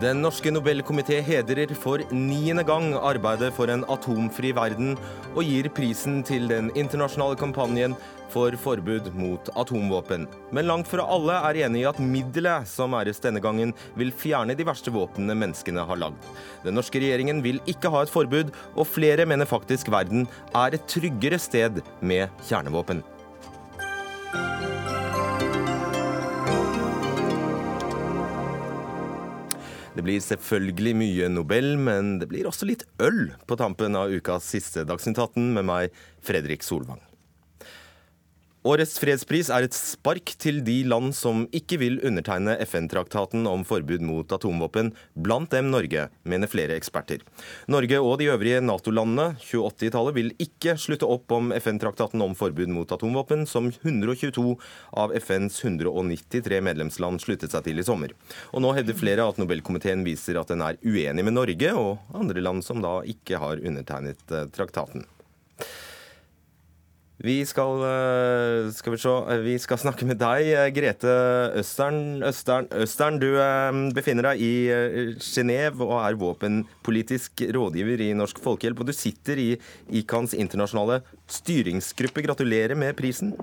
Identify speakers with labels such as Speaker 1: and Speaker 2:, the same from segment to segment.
Speaker 1: Den norske Nobelkomité hedrer for niende gang arbeidet for en atomfri verden, og gir prisen til den internasjonale kampanjen for forbud mot atomvåpen. Men langt fra alle er enig i at middelet som æres denne gangen, vil fjerne de verste våpnene menneskene har lagd. Den norske regjeringen vil ikke ha et forbud, og flere mener faktisk verden er et tryggere sted med kjernevåpen. Det blir selvfølgelig mye Nobel, men det blir også litt øl på tampen av ukas siste Dagsnytt 18 med meg, Fredrik Solvang. Årets fredspris er et spark til de land som ikke vil undertegne FN-traktaten om forbud mot atomvåpen, blant dem Norge, mener flere eksperter. Norge og de øvrige Nato-landene 28-tallet vil ikke slutte opp om FN-traktaten om forbud mot atomvåpen, som 122 av FNs 193 medlemsland sluttet seg til i sommer. Og nå hevder flere at Nobelkomiteen viser at den er uenig med Norge og andre land som da ikke har undertegnet eh, traktaten. Vi skal, eh, skal, vi, se, eh, vi skal snakke med deg, eh, Grete Østern. Østern, Østern du befinner deg i Genéve og er våpenpolitisk rådgiver i Norsk Folkehjelp. Og du sitter i ICANs internasjonale styringsgruppe. Gratulerer med prisen.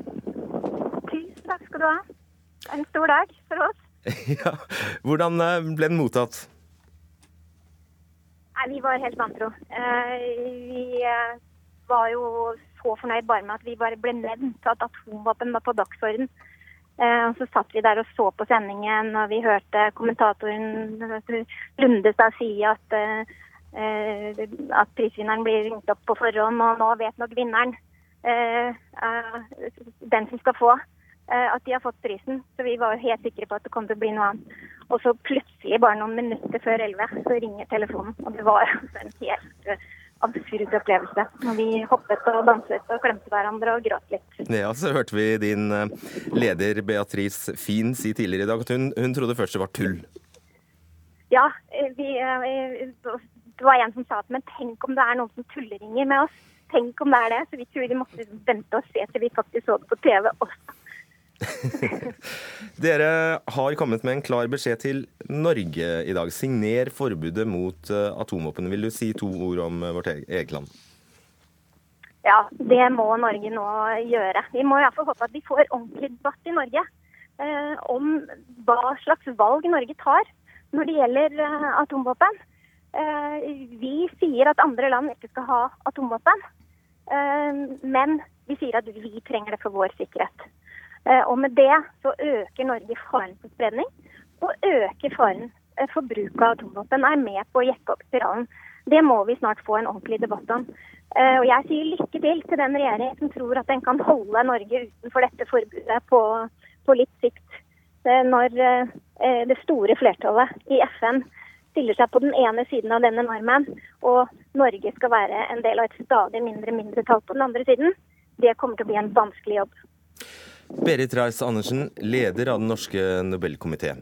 Speaker 2: Tusen takk skal du ha. Det er en stor dag for oss.
Speaker 1: ja. Hvordan ble den mottatt?
Speaker 2: Nei, Vi var helt vantro. Vi var jo så fornøyd bare med at vi bare ble nevnt at atomvåpen var på dagsorden. Eh, og så satt vi der og så på sendingen, og vi hørte kommentatoren Lundestad si at, eh, at prisvinneren blir ringt opp på forhånd, og nå vet nok vinneren, eh, den som skal få, at de har fått prisen. Så vi var helt sikre på at det kom til å bli noe annet. Og så plutselig, bare noen minutter før elleve, så ringer telefonen. Og det var en helt absurd opplevelse. Og vi hoppet og danset og klemte hverandre og gråt litt.
Speaker 1: Ja, så hørte vi din eh, leder Beatrice Fien si tidligere i dag at hun, hun trodde først det var tull.
Speaker 2: Ja, eh, vi, eh, det var en som sa at men tenk om det er noen som tulleringer med oss. Tenk om det er det. Så vi tror vi måtte vente og se til vi faktisk så det på TV også.
Speaker 1: Dere har kommet med en klar beskjed til Norge i dag. Signer forbudet mot eh, atomvåpen. Vil du si to ord om eh, vårt eget land?
Speaker 2: Ja, det må Norge nå gjøre. Vi må i hvert fall håpe at vi får ordentlig debatt i Norge eh, om hva slags valg Norge tar når det gjelder eh, atomvåpen. Eh, vi sier at andre land ikke skal ha atomvåpen, eh, men vi sier at vi trenger det for vår sikkerhet. Eh, og med det så øker Norge faren for spredning, og øker faren eh, for bruk av atomvåpen. Er med på å jekke opp spiralen. Det må vi snart få en ordentlig debatt om. Eh, og jeg sier lykke til til den regjeringen som tror at den kan holde Norge utenfor dette forbudet på, på litt sikt. Når det store flertallet i FN stiller seg på den ene siden av denne normen, og Norge skal være en del av et stadig mindre mindretall på den andre siden, det kommer til å bli en vanskelig jobb.
Speaker 1: Berit Reiss-Andersen, leder av Den norske Nobelkomité.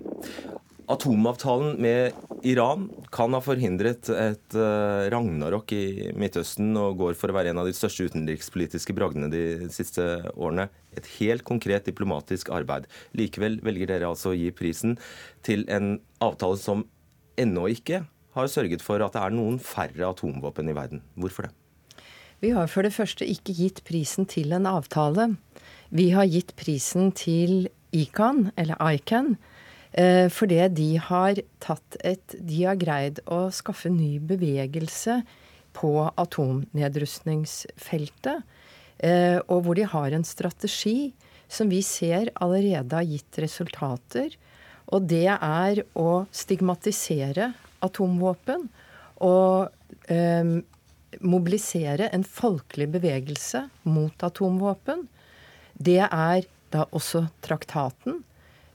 Speaker 1: Atomavtalen med Iran kan ha forhindret et uh, ragnarok i Midtøsten og går for å være en av de største utenrikspolitiske bragdene de siste årene. Et helt konkret diplomatisk arbeid. Likevel velger dere altså å gi prisen til en avtale som ennå ikke har sørget for at det er noen færre atomvåpen i verden. Hvorfor det?
Speaker 3: Vi har for det første ikke gitt prisen til en avtale. Vi har gitt prisen til ICAN, eller ICAN, eh, fordi de har tatt et De har greid å skaffe ny bevegelse på atomnedrustningsfeltet. Eh, og hvor de har en strategi som vi ser allerede har gitt resultater. Og det er å stigmatisere atomvåpen og eh, mobilisere en folkelig bevegelse mot atomvåpen det er da også traktaten.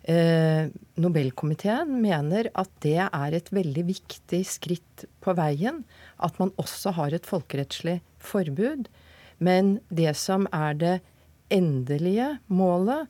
Speaker 3: Eh, Nobelkomiteen mener at det er et veldig viktig skritt på veien. At man også har et folkerettslig forbud. Men det som er det endelige målet,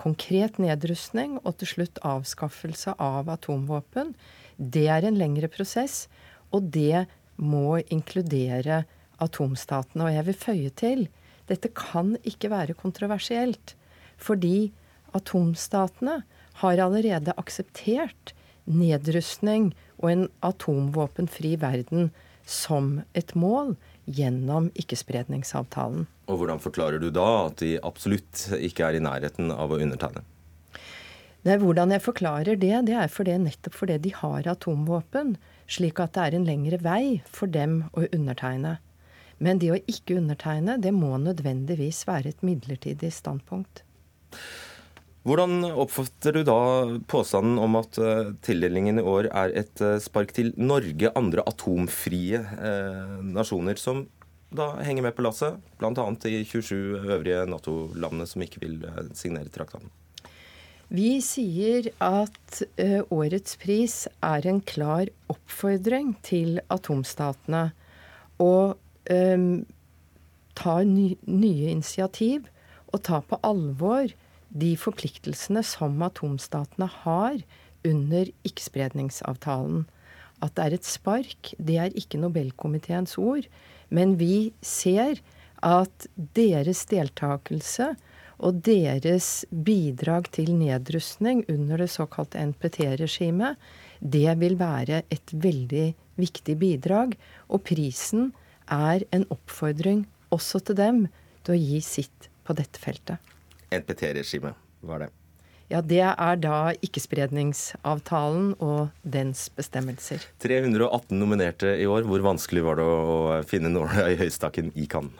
Speaker 3: konkret nedrustning og til slutt avskaffelse av atomvåpen, det er en lengre prosess. Og det må inkludere atomstatene. Og jeg vil føye til dette kan ikke være kontroversielt, fordi atomstatene har allerede akseptert nedrustning og en atomvåpenfri verden som et mål gjennom ikkespredningsavtalen.
Speaker 1: Og hvordan forklarer du da at de absolutt ikke er i nærheten av å undertegne?
Speaker 3: Nei, hvordan jeg forklarer det, det er fordi, nettopp fordi de har atomvåpen. Slik at det er en lengre vei for dem å undertegne. Men det å ikke undertegne, det må nødvendigvis være et midlertidig standpunkt.
Speaker 1: Hvordan oppfatter du da påstanden om at uh, tildelingen i år er et uh, spark til Norge, andre atomfrie uh, nasjoner, som da henger med på lasset? Bl.a. de 27 øvrige Nato-landene som ikke vil signere traktaten.
Speaker 3: Vi sier at årets pris er en klar oppfordring til atomstatene å ta ny, nye initiativ og ta på alvor de forpliktelsene som atomstatene har under ikkespredningsavtalen. At det er et spark, det er ikke Nobelkomiteens ord. Men vi ser at deres deltakelse og deres bidrag til nedrustning under det såkalte NPT-regimet, det vil være et veldig viktig bidrag. Og prisen er en oppfordring også til dem til å gi sitt på dette feltet.
Speaker 1: NPT-regimet var det?
Speaker 3: Ja, Det er da ikkespredningsavtalen og dens bestemmelser.
Speaker 1: 318 nominerte i år. Hvor vanskelig var det å finne nåla i høystakken i Cannes?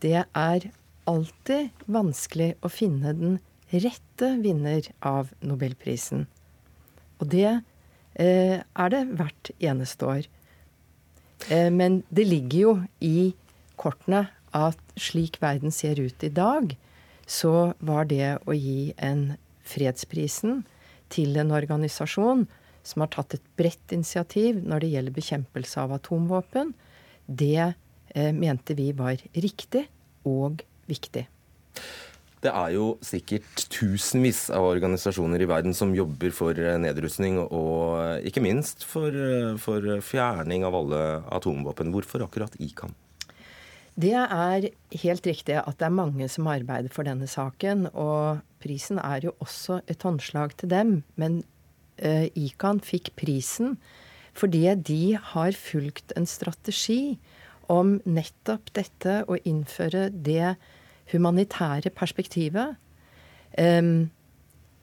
Speaker 3: Det er alltid vanskelig å finne den rette vinner av nobelprisen. Og det eh, er det hvert eneste år. Eh, men det ligger jo i kortene at slik verden ser ut i dag, så var det å gi en fredsprisen til en organisasjon som har tatt et bredt initiativ når det gjelder bekjempelse av atomvåpen, det eh, mente vi var riktig og viktig.
Speaker 1: Det er jo sikkert tusenvis av organisasjoner i verden som jobber for eh, nedrustning, og eh, ikke minst for, eh, for fjerning av alle atomvåpen. Hvorfor akkurat ICAN?
Speaker 3: Det er helt riktig at det er mange som arbeider for denne saken. Og prisen er jo også et håndslag til dem. Men uh, ICAN fikk prisen fordi de har fulgt en strategi om nettopp dette å innføre det humanitære perspektivet. En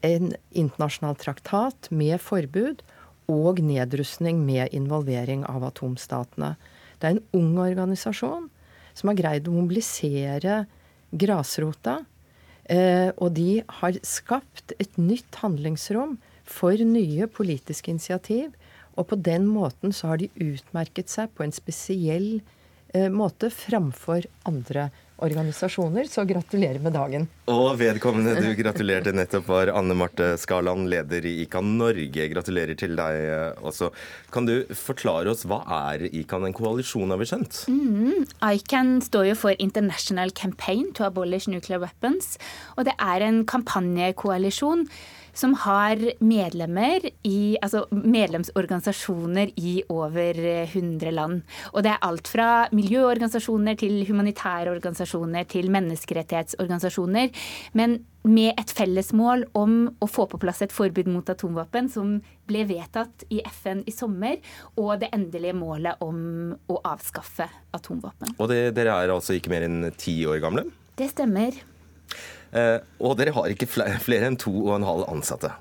Speaker 3: internasjonal traktat med forbud og nedrustning med involvering av atomstatene. Det er en ung organisasjon som har greid å mobilisere grasrota. Eh, og de har skapt et nytt handlingsrom for nye politiske initiativ. Og på den måten så har de utmerket seg på en spesiell eh, måte framfor andre organisasjoner, så gratulerer med dagen.
Speaker 1: Og vedkommende du gratulerte nettopp var Anne Marte Skaland, leder i ICAN Norge. Gratulerer til deg eh, også. Kan du forklare oss hva er ICAN? En koalisjon, har vi skjønt?
Speaker 4: Mm, ICAN står jo for International Campaign to Abolish Nuclear Weapons. Og det er en kampanjekoalisjon som har medlemmer i, altså medlemsorganisasjoner i over 100 land. Og det er alt fra miljøorganisasjoner til humanitære organisasjoner til menneskerettighetsorganisasjoner. Men med et felles mål om å få på plass et forbud mot atomvåpen, som ble vedtatt i FN i sommer, og det endelige målet om å avskaffe atomvåpen.
Speaker 1: Og det, dere er altså ikke mer enn ti år gamle?
Speaker 4: Det stemmer.
Speaker 1: Eh, og dere har ikke flere enn to og en halv ansatte.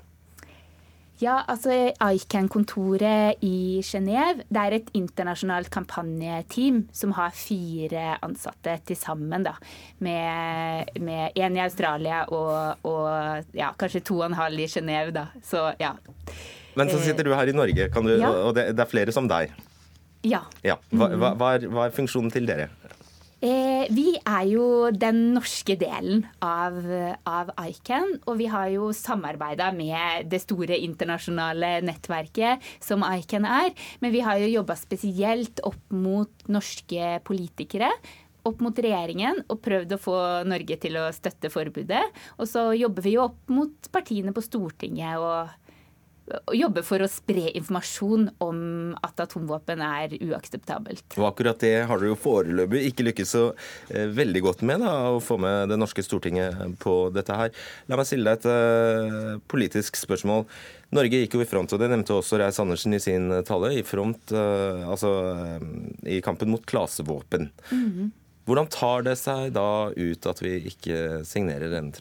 Speaker 4: Ja, altså ICAN-kontoret i Genéve er et internasjonalt kampanjeteam som har fire ansatte til sammen. Da, med én i Australia og, og ja, kanskje to og en halv i Genéve. Da. Så ja.
Speaker 1: Men så sitter du her i Norge, du, ja. og det, det, er flere som deg.
Speaker 4: Ja.
Speaker 1: ja. Hva, hva, hva, er, hva er funksjonen til dere?
Speaker 4: Eh, vi er jo den norske delen av, av ICAN, og vi har jo samarbeida med det store internasjonale nettverket som ICAN er. Men vi har jo jobba spesielt opp mot norske politikere opp mot regjeringen og prøvd å få Norge til å støtte forbudet. Og så jobber vi jo opp mot partiene på Stortinget og jobbe for å spre informasjon om at atomvåpen er uakseptabelt.
Speaker 1: Og akkurat det har dere jo foreløpig ikke lykkes så eh, veldig godt med, da, å få med det norske Stortinget på dette her. La meg stille deg et eh, politisk spørsmål. Norge gikk jo i front, og det nevnte også Reis Andersen i sin tale, i front eh, altså i kampen mot klasevåpen. Mm -hmm. Hvordan tar det seg da ut at vi ikke signerer denne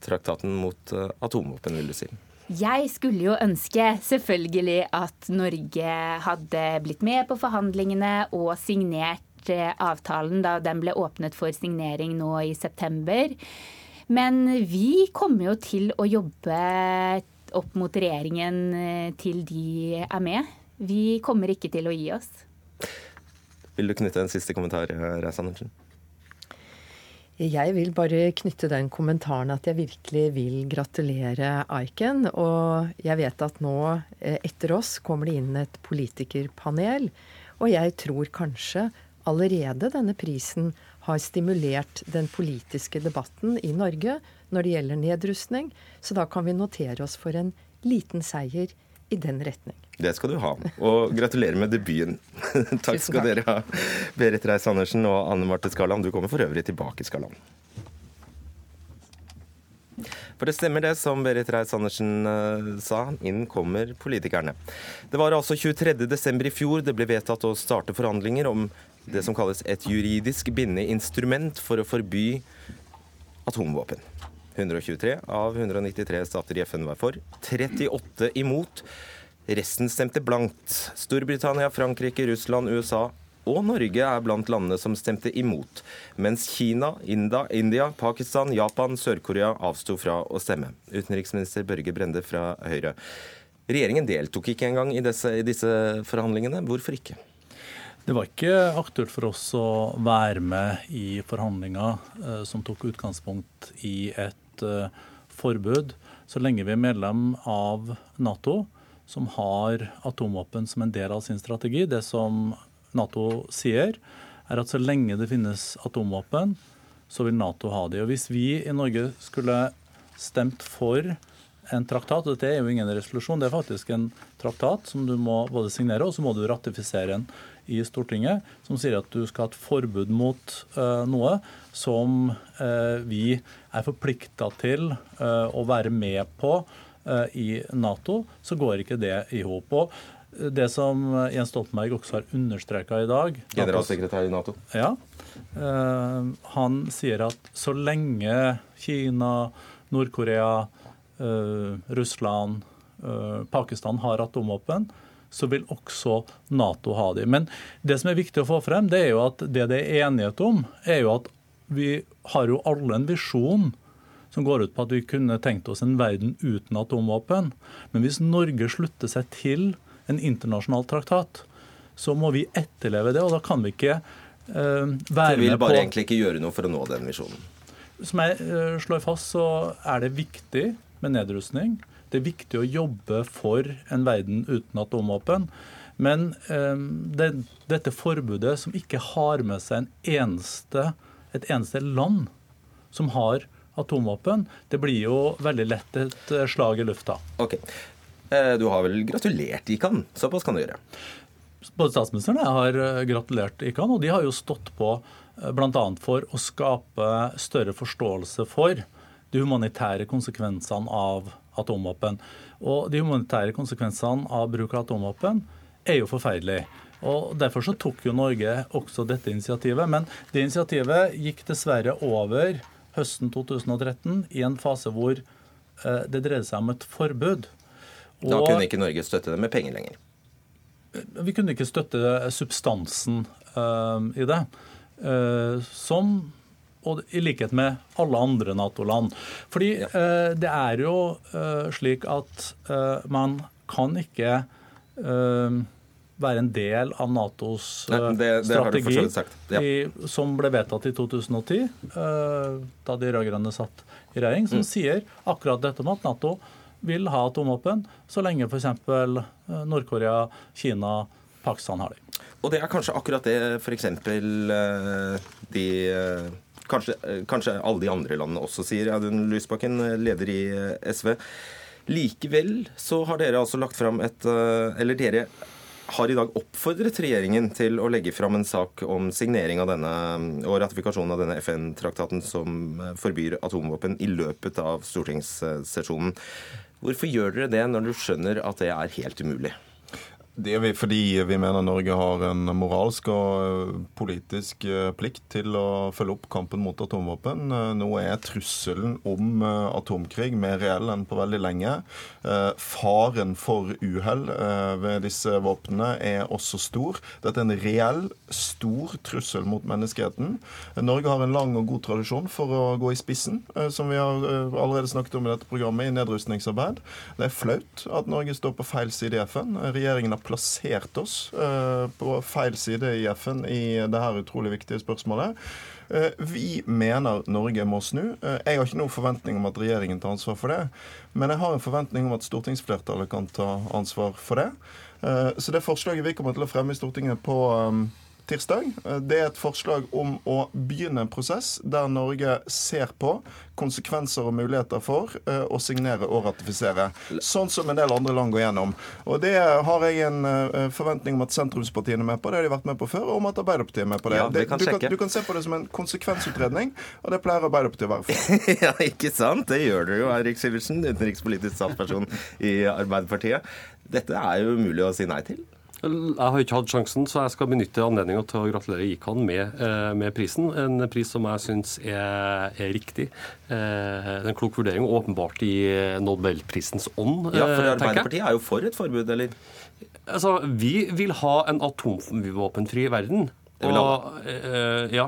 Speaker 1: traktaten mot atomvåpen, vil du si?
Speaker 4: Jeg skulle jo ønske selvfølgelig at Norge hadde blitt med på forhandlingene og signert eh, avtalen da den ble åpnet for signering nå i september. Men vi kommer jo til å jobbe opp mot regjeringen eh, til de er med. Vi kommer ikke til å gi oss.
Speaker 1: Vil du knytte en siste kommentar, Reiss Andersen?
Speaker 3: Jeg vil bare knytte den kommentaren at jeg virkelig vil gratulere Aiken. Og jeg vet at nå, eh, etter oss, kommer det inn et politikerpanel. Og jeg tror kanskje allerede denne prisen har stimulert den politiske debatten i Norge når det gjelder nedrustning. Så da kan vi notere oss for en liten seier i den retning.
Speaker 1: Det skal du ha. Og gratulerer med debuten. takk skal dere ha, Berit Reiss-Andersen og Anne Marte Skarland. Du kommer for øvrig tilbake, Skarland. For det stemmer det som Berit Reiss-Andersen uh, sa, inn kommer politikerne. Det var altså 23.12. i fjor det ble vedtatt å starte forhandlinger om det som kalles et juridisk bindende instrument for å forby atomvåpen. 123 av 193 stater i FN var for, 38 imot. Resten stemte blankt. Storbritannia, Frankrike, Russland, USA og Norge er blant landene som stemte imot, mens Kina, India, India Pakistan, Japan, Sør-Korea avsto fra å stemme. Utenriksminister Børge Brende fra Høyre. Regjeringen deltok ikke engang i disse, i disse forhandlingene. Hvorfor ikke?
Speaker 5: Det var ikke aktuelt for oss å være med i forhandlinger eh, som tok utgangspunkt i et eh, forbud, så lenge vi er medlem av Nato, som har atomvåpen som en del av sin strategi. Det som Nato sier, er at så lenge det finnes atomvåpen, så vil Nato ha de. Og Hvis vi i Norge skulle stemt for en traktat, og dette er jo ingen resolusjon, det er faktisk en traktat som du må både signere og så må du ratifisere en i Stortinget som sier at du skal ha et forbud mot uh, noe som uh, vi er forplikta til uh, å være med på i Nato, så går ikke det i hop. Det som Jens Stoltenberg også har understreka i dag
Speaker 1: Generalsekretær i Nato.
Speaker 5: Ja. Han sier at så lenge Kina, Nord-Korea, Russland, Pakistan har atomvåpen, så vil også Nato ha de. Men det som er viktig å få frem, det er jo at det det er enighet om, er jo at vi har jo alle en visjon som går ut på at vi kunne tenkt oss en verden uten atomvåpen. Men hvis Norge slutter seg til en internasjonal traktat, så må vi etterleve det. Og da kan vi ikke uh, være med på
Speaker 1: Vi vil bare egentlig ikke gjøre noe for å nå den visjonen?
Speaker 5: Som jeg uh, slår fast, så er det viktig med nedrustning. Det er viktig å jobbe for en verden uten atomvåpen. Men um, det, dette forbudet som ikke har med seg eneste, et eneste land som har atomvåpen, det blir jo veldig lett et eh, slag i lufta.
Speaker 1: Ok. Eh, du har vel gratulert ICAN? Såpass kan du gjøre?
Speaker 5: Både statsministeren og jeg har eh, gratulert ICAN, og de har jo stått på bl.a. for å skape større forståelse for de humanitære konsekvensene av atomvåpen. Og De humanitære konsekvensene av bruk av atomvåpen er jo forferdelige. Og Derfor så tok jo Norge også dette initiativet. Men det initiativet gikk dessverre over høsten 2013 i en fase hvor eh, det dreide seg om et forbud.
Speaker 1: Og da kunne ikke Norge støtte det med penger lenger?
Speaker 5: Vi kunne ikke støtte substansen uh, i det. Uh, som og i likhet med alle andre Nato-land. Fordi eh, det er jo eh, slik at eh, man kan ikke eh, være en del av Natos Nei, det, det strategi, ja. i, som ble vedtatt i 2010, eh, da de rød-grønne satt i regjering, som mm. sier akkurat dette med at Nato vil ha atomvåpen så lenge f.eks. Eh, Nord-Korea, Kina, Pakistan har det.
Speaker 1: Og det er kanskje akkurat det f.eks. de Kanskje, eh, kanskje, alle de andre landene også, sier Audun Lysbakken, leder i eh, SV. Likevel så har dere altså lagt fram et Eller dere har i dag oppfordret regjeringen til å legge fram en sak om signering av denne og ratifikasjon av denne FN-traktaten som forbyr atomvåpen i løpet av stortingssesjonen. Hvorfor gjør dere det når du skjønner at det er helt umulig?
Speaker 6: Det er vi fordi vi mener Norge har en moralsk og eh, politisk eh, plikt til å følge opp kampen mot atomvåpen. Eh, nå er trusselen om atomkrig mer reell enn på veldig lenge. Faren for uhell ved disse våpnene er også stor. Dette er en reell, stor trussel mot menneskeheten. Norge har en lang og god tradisjon for å gå i spissen, som vi har allerede snakket om i dette programmet, i nedrustningsarbeid. Det er flaut at Norge står på feil side i FN. Regjeringen har plassert oss eh, på feil side i FN i dette utrolig viktige spørsmålet. Eh, vi mener Norge må snu. Eh, jeg har ikke noen forventning om at regjeringen tar ansvar for det. Men jeg har en forventning om at stortingsflertallet kan ta ansvar for det. Så det forslaget vi kommer til å fremme i Stortinget på tirsdag. Det er et forslag om å begynne en prosess der Norge ser på konsekvenser og muligheter for eh, å signere og ratifisere. Sånn som en del andre land går gjennom. Og Det har jeg en eh, forventning om at sentrumspartiene er med på. Det har de vært med på før. Og om at Arbeiderpartiet er med på det.
Speaker 1: Ja, det kan
Speaker 6: du, kan, du, kan, se på det som en konsekvensutredning, og det pleier Arbeiderpartiet å være for.
Speaker 1: ja, ikke sant? Det gjør dere jo, Eirik Sivertsen, utenrikspolitisk statsperson i Arbeiderpartiet. Dette er jo umulig å si nei til.
Speaker 7: Jeg har ikke hatt sjansen, så jeg skal benytte anledninga til å gratulere ICAN med, eh, med, prisen. En pris som jeg syns er, er, riktig. Eh, en klok vurdering, åpenbart i Nobelprisens ånd.
Speaker 1: Ja, for Arbeiderpartiet er jo for et forbud, eller?
Speaker 7: Altså, Vi vil ha en atomvåpenfri verden. Og, ja,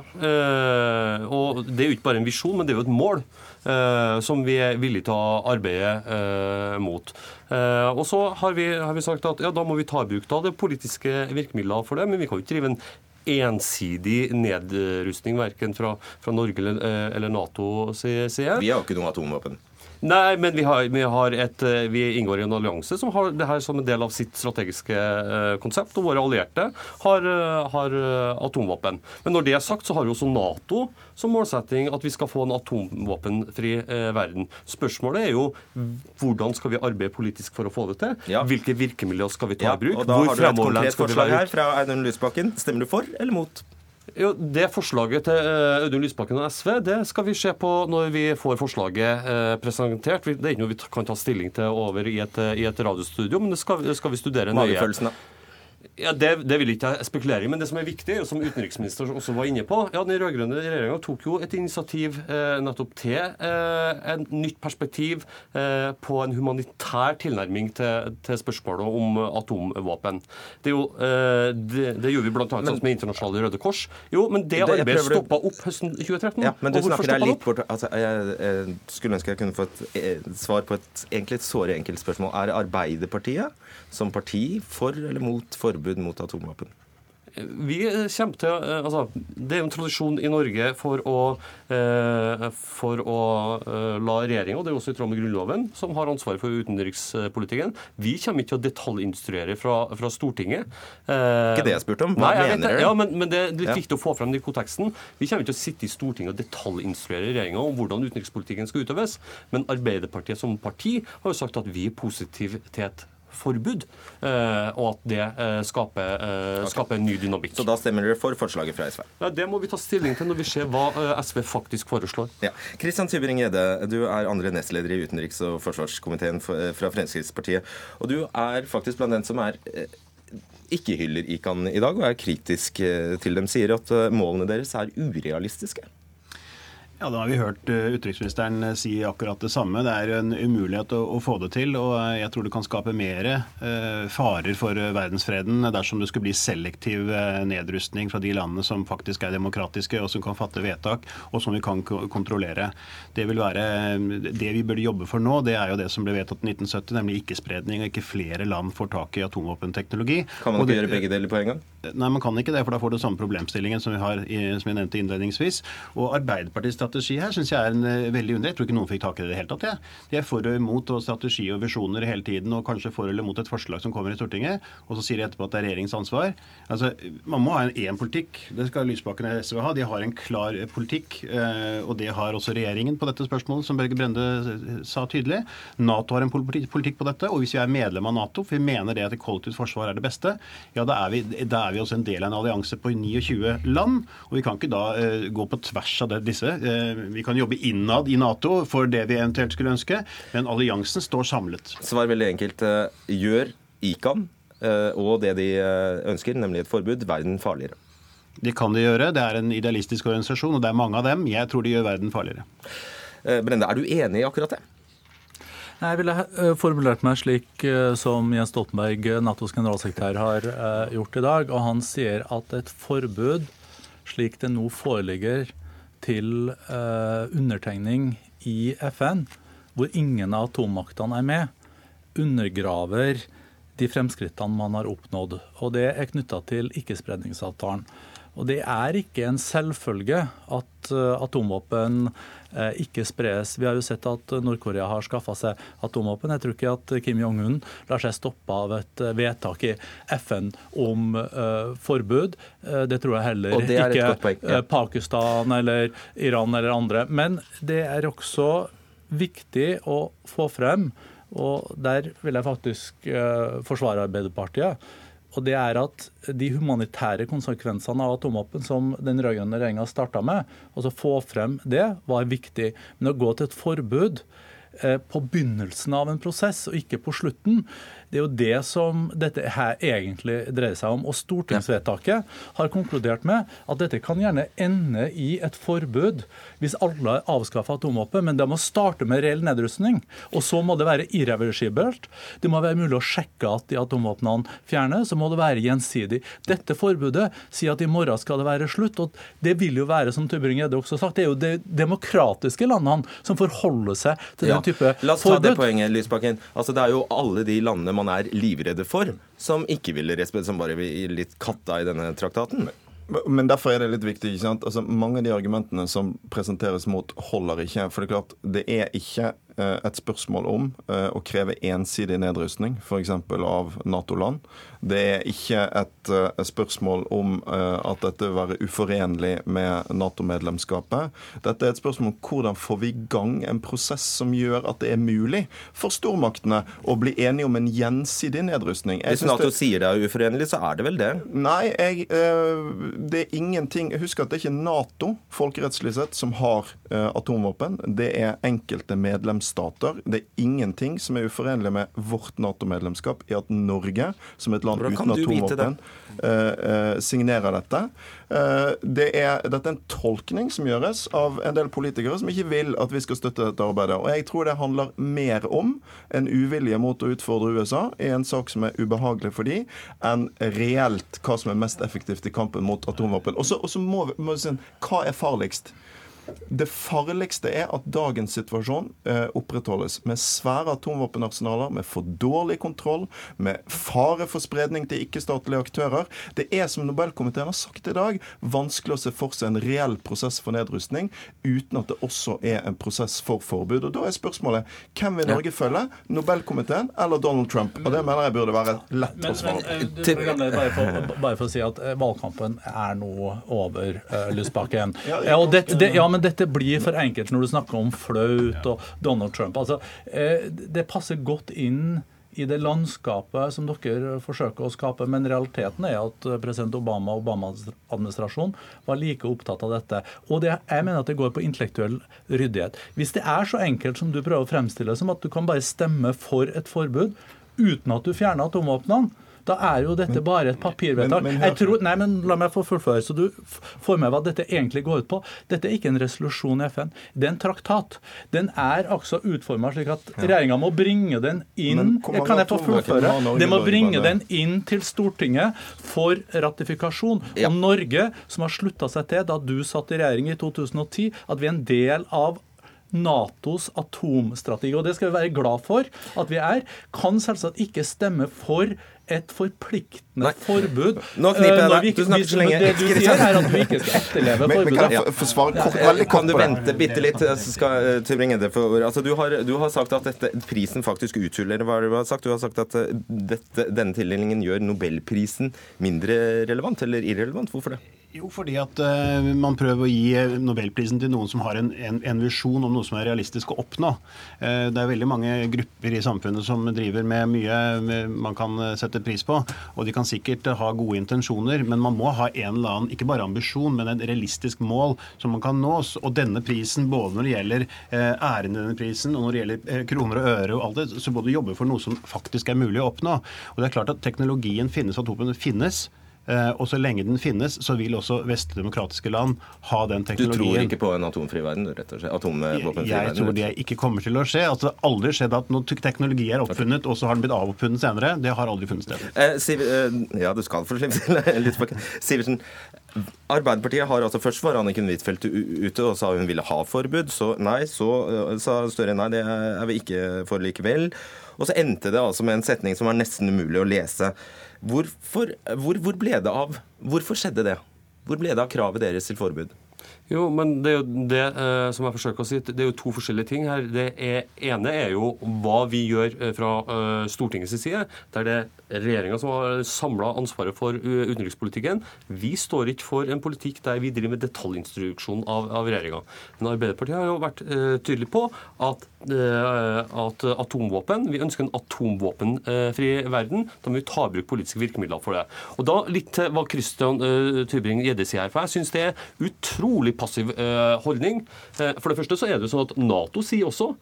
Speaker 7: og det er jo ikke bare en visjon, men det er jo et mål. Eh, som vi er villige til å arbeide eh, mot. Eh, og så har vi, har vi, sagt at ja, da må vi ta i bruk da, det politiske virkemidler for det, men vi kan jo ikke drive en ensidig nedrustning verken fra, fra Norge eller, eller Nato jeg.
Speaker 1: Vi har jo ikke noe atomvåpen.
Speaker 7: Nei, men vi, har, vi, har et, eh, vi, inngår i en allianse som har det her som en del av sitt strategiske eh, konsept. Og våre allierte har, eh, har atomvåpen. Men når det er sagt, så har jo også Nato som målsetting at vi skal få en atomvåpenfri verden. Spørsmålet er jo hvordan skal vi arbeide politisk for å få det til? Ja. Hvilke virkemidler skal vi ta i bruk?
Speaker 1: Og da Hvor har du et konkret forslag her fra Audun Lysbakken. Stemmer du for eller mot?
Speaker 7: Jo, Det forslaget til eh, Audun Lysbakken og SV det skal vi se på når vi får forslaget eh, presentert. Det er ikke noe vi kan ta stilling til over i et, i et radiostudio, men det skal, det skal vi studere nøye. Ja, det, det, vil ikke jeg spekulere i, men det som er viktig, og som utenriksministeren også var inne på ja, Den rød-grønne regjeringa tok jo et initiativ eh, nettopp til eh, en nytt perspektiv eh, på en humanitær tilnærming til, til, spørsmålet om atomvåpen. Det, jo, eh, det, det gjorde vi bl.a. sammen med Internasjonale Røde Kors. Jo, men det, det arbeidet stoppa opp høsten 2013.
Speaker 1: Ja, men du snakker deg litt bort altså, jeg, jeg, skulle ønske jeg kunne få et eh, svar på et egentlig et såre enkelt spørsmål. Er Arbeiderpartiet som parti for eller mot forbud mot atomvåpen?
Speaker 7: Vi kommer til, eh, altså, Det er jo en tradisjon i Norge for å, eh, for å eh, la regjeringa, og det er også i tråd med Grunnloven, som har ansvaret for utenrikspolitikken. Vi kommer ikke til å detaljinstruere fra, fra Stortinget.
Speaker 1: Eh, ikke det jeg spurte om. Hva
Speaker 7: nei,
Speaker 1: mener
Speaker 7: dere? Ja, men, men, det er litt viktig å få frem den konteksten. Vi kommer ikke til å sitte i Stortinget og detaljinstruere regjeringa om hvordan utenrikspolitikken skal utøves. Men Arbeiderpartiet som parti har jo sagt at vi er positive til et forbud, eh, og at det eh, skaper, eh, skaper en ny dynamikk.
Speaker 1: Så da stemmer dere for forslaget fra SV?
Speaker 7: Ja, Det må vi ta stilling til når vi ser hva SV faktisk foreslår.
Speaker 1: Ja. Kristian Tybring-Gjedde, du er andre nestleder i utenriks- og forsvarskomiteen fra Fremskrittspartiet. Og du er faktisk blant den som er ikke hyller ICAN i dag, og er kritisk til dem. Sier at målene deres er urealistiske.
Speaker 8: Ja, Da har vi hørt eh, utenriksministeren eh, si akkurat det samme. Det er en umulighet å, å få det til. og eh, Jeg tror det kan skape mer eh, farer for verdensfreden dersom det skulle bli selektiv nedrustning fra de landene som faktisk er demokratiske og som kan fatte vedtak og som vi kan kontrollere. Det vil være, det vi burde jobbe for nå, det er jo det som ble vedtatt i 1970, nemlig ikke-spredning og ikke flere land får tak i atomvåpenteknologi.
Speaker 1: Kan man ikke det, gjøre begge deler på en gang?
Speaker 8: Nei, man kan ikke det, for da får du samme problemstillingen som vi har, som jeg nevnte innledningsvis. Og Arbeiderpartiets strategi her syns jeg er en uh, veldig underlig. Jeg tror ikke noen fikk tak i det i det hele tatt. Ja. De er for og imot og strategi og visjoner hele tiden, og kanskje for eller mot et forslag som kommer i Stortinget, og så sier de etterpå at det er regjeringens ansvar. Altså, Man må ha en én politikk. Det skal Lysbakken og SV ha. De har en klar politikk, uh, og det har også regjeringen på dette spørsmålet, som Børge Brende sa tydelig. Nato har en politikk på dette, og hvis vi er medlem av Nato, for vi mener det at et kollektivt forsvar er det beste, ja, da er vi, da er vi også en del av en allianse på 29 land. og vi kan ikke da gå på tvers av det, disse. Uh, vi kan jobbe innad i Nato for det vi eventuelt skulle ønske, men alliansen står samlet.
Speaker 1: Svar veldig enkelt. Uh, gjør ICAN og det de ønsker, nemlig et forbud, verden farligere?
Speaker 8: Det kan de gjøre. Det er en idealistisk organisasjon, og det er mange av dem. Jeg tror de gjør verden farligere.
Speaker 1: Brende, er du enig i akkurat det?
Speaker 5: Jeg ville formulert meg slik som Jens Stoltenberg, Natos generalsekretær, har gjort i dag. Og han sier at et forbud slik det nå foreligger til eh, undertegning i FN, hvor ingen av atommaktene er med, undergraver de fremskrittene man har oppnådd. Og det er knytta til ikkespredningsavtalen. Og det er ikke en selvfølge at uh, atomvåpen uh, ikke spres. Vi har jo sett at Nord-Korea har skaffa seg atomvåpen. Jeg tror ikke at Kim Jong-un lar seg stoppe av et uh, vedtak i FN om forbud. det tror jeg heller ikke ja. Pakistan eller Iran eller andre. Men det er også viktig å få frem, og der vil jeg faktisk forsvare Arbeiderpartiet og det er at de humanitære konsekvensene av atomvåpen som den rød-grønne regjeringa starta med, altså få frem det, var viktig. Men å gå til et forbud eh, på begynnelsen av en prosess, og ikke på slutten, det er jo det som dette her egentlig dreier seg om. Og stortingsvedtaket har konkludert med at dette kan gjerne ende i et forbud hvis alle avskaffer atomvåpen, men det må starte med reell nedrustning. Og så må det være irreversibelt. Det må være mulig å sjekke at de atomvåpnene fjernes, så må det være gjensidig. Dette forbudet sier at i morgen skal det være slutt. og Det vil jo være, som Tybring-Gjedde også har sagt, det er jo de demokratiske landene som forholder seg til ja. den type forbud.
Speaker 1: La oss ta det poenget, Lysbakken. Altså, det er jo alle de landene man man er livredde for, som ikke ville respektere, som bare vil gi litt katta i denne traktaten.
Speaker 6: Men derfor er det litt viktig. ikke sant? Altså, mange av de argumentene som presenteres mot, holder ikke. For det er klart, det er ikke et spørsmål om eh, å kreve ensidig nedrustning, f.eks. av Nato-land. Det er ikke et, eh, spørsmål om at dette vil være uforenlig med Nato-medlemskapet. Dette er et spørsmål om hvordan får vi i gang en prosess som gjør at det er mulig for stormaktene å bli enige om en gjensidig nedrustning.
Speaker 1: Jeg Hvis Nato det... sier det er uforenlig, så er det vel det?
Speaker 6: Nei, jeg, det er ingenting Husk at det er ikke Nato folkerettslig sett som har atomvåpen. Det er enkelte medlemsstater. Det er ingenting som er uforenlig med vårt Nato-medlemskap i at Norge, som et land uten atomvåpen uh, signerer dette. Uh, det er, dette er en tolkning som gjøres av en del politikere som ikke vil at vi skal støtte dette arbeidet. Og jeg tror det handler mer om en uvilje mot å utfordre USA i en sak som er ubehagelig for dem, enn reelt hva som er mest effektivt i kampen mot atomvåpen. Og så må vi si hva er farligst? Det farligste er at dagens situasjon eh, opprettholdes med svære atomvåpenarsenaler, med for dårlig kontroll, med fare for spredning til ikke-statlige aktører. Det er, som Nobelkomiteen har sagt i dag, vanskelig å se for seg en reell prosess for nedrustning uten at det også er en prosess for forbud. Og Da er spørsmålet hvem vil Norge følge? Nobelkomiteen eller Donald Trump? Og Det mener jeg burde være lett men, å svare på.
Speaker 5: Eh, bare, for, bare for å si at eh, valgkampen er nå over, uh, Lysbakken. Ja, og det, det, ja, men dette blir for enkelt når du snakker om flaut og Donald Trump. Altså, eh, det passer godt inn i det landskapet som dere forsøker å skape. Men realiteten er at president Obama og Obamas administrasjon var like opptatt av dette. Og det, jeg mener at det går på intellektuell ryddighet. Hvis det er så enkelt som du prøver å fremstille som at du kan bare stemme for et forbud uten at du fjerner atomvåpnene, da er jo dette bare et papirvedtak. Men, men, tror, nei, men La meg få fullføre, så du får med hva dette egentlig går ut på. Dette er ikke en resolusjon i FN. Det er en traktat. Den er altså utforma slik at regjeringa må bringe den inn Kan jeg få fullføre? Det må bringe den inn til Stortinget for ratifikasjon. Og Norge, som har slutta seg til da du satt i regjering i 2010, at vi er en del av Natos atomstrategi. Og det skal vi være glad for at vi er. Kan selvsagt ikke stemme for et forpliktende Nei. forbud.
Speaker 1: Nå kniper jeg deg. Du snakker så lenge.
Speaker 5: Det du sier, er at vi ikke skal etterleve men, forbudet.
Speaker 6: Men kan jeg få svare kort, veldig
Speaker 1: kort Kan du vente bitte litt, så skal eh, få. Altså, du, har, du har sagt at dette, prisen faktisk uthuller hva du har sagt. Du har sagt at eh, dette, denne tildelingen gjør nobelprisen mindre relevant eller irrelevant. Hvorfor det?
Speaker 8: Jo, fordi at uh, man prøver å gi eh, nobelprisen til noen som har en, en, en visjon om noe som er realistisk å oppnå. Uh, det er veldig mange grupper i samfunnet som driver med mye man kan sette pris på. Og de kan sikkert ha gode intensjoner, men man må ha en eller annen, ikke bare ambisjon, men en realistisk mål som man kan nås. Og denne prisen, både når det gjelder uh, æren i denne prisen, og når det gjelder kroner og øre og alt det, så må du jobbe for noe som faktisk er mulig å oppnå. Og det er klart at teknologien finnes, at våpen finnes. Eh, og så lenge den finnes, så vil også vestlige demokratiske land ha den teknologien.
Speaker 1: Du tror ikke på en atomfri verden? rett og slett? Atomvåpenfri
Speaker 8: jeg, jeg tror det ikke kommer til å skje. Altså, det har aldri skjedd at noen teknologi er oppfunnet, og så har den blitt avoppfunnet senere. Det har aldri funnet sted.
Speaker 1: Eh, Siv, eh, ja, du skal få slippe til. Sivertsen, Arbeiderpartiet har altså Først var Anniken Huitfeldt ute og sa hun ville ha forbud. Så nei, så eh, sa Støre nei, det er vi ikke for likevel. Og så endte det altså med en setning som var nesten umulig å lese. Hvorfor, hvor, hvor ble det av Hvorfor skjedde det? Hvor ble det av kravet deres til forbud?
Speaker 7: Jo, men det er jo det eh, som jeg forsøker å si, det er jo to forskjellige ting her. Det er, ene er jo hva vi gjør eh, fra uh, Stortingets side, der det er regjeringa som har samla ansvaret for uh, utenrikspolitikken. Vi står ikke for en politikk der vi driver med detaljinstruksjon av, av regjeringa. Men Arbeiderpartiet har jo vært uh, tydelig på at at atomvåpen Vi ønsker en atomvåpenfri verden. Da må vi ta i bruk politiske virkemidler for det. Og da litt til hva Christian Tybring-Gjedde sier her. For jeg syns det er utrolig passiv holdning. For det første så er det sånn at Nato sier også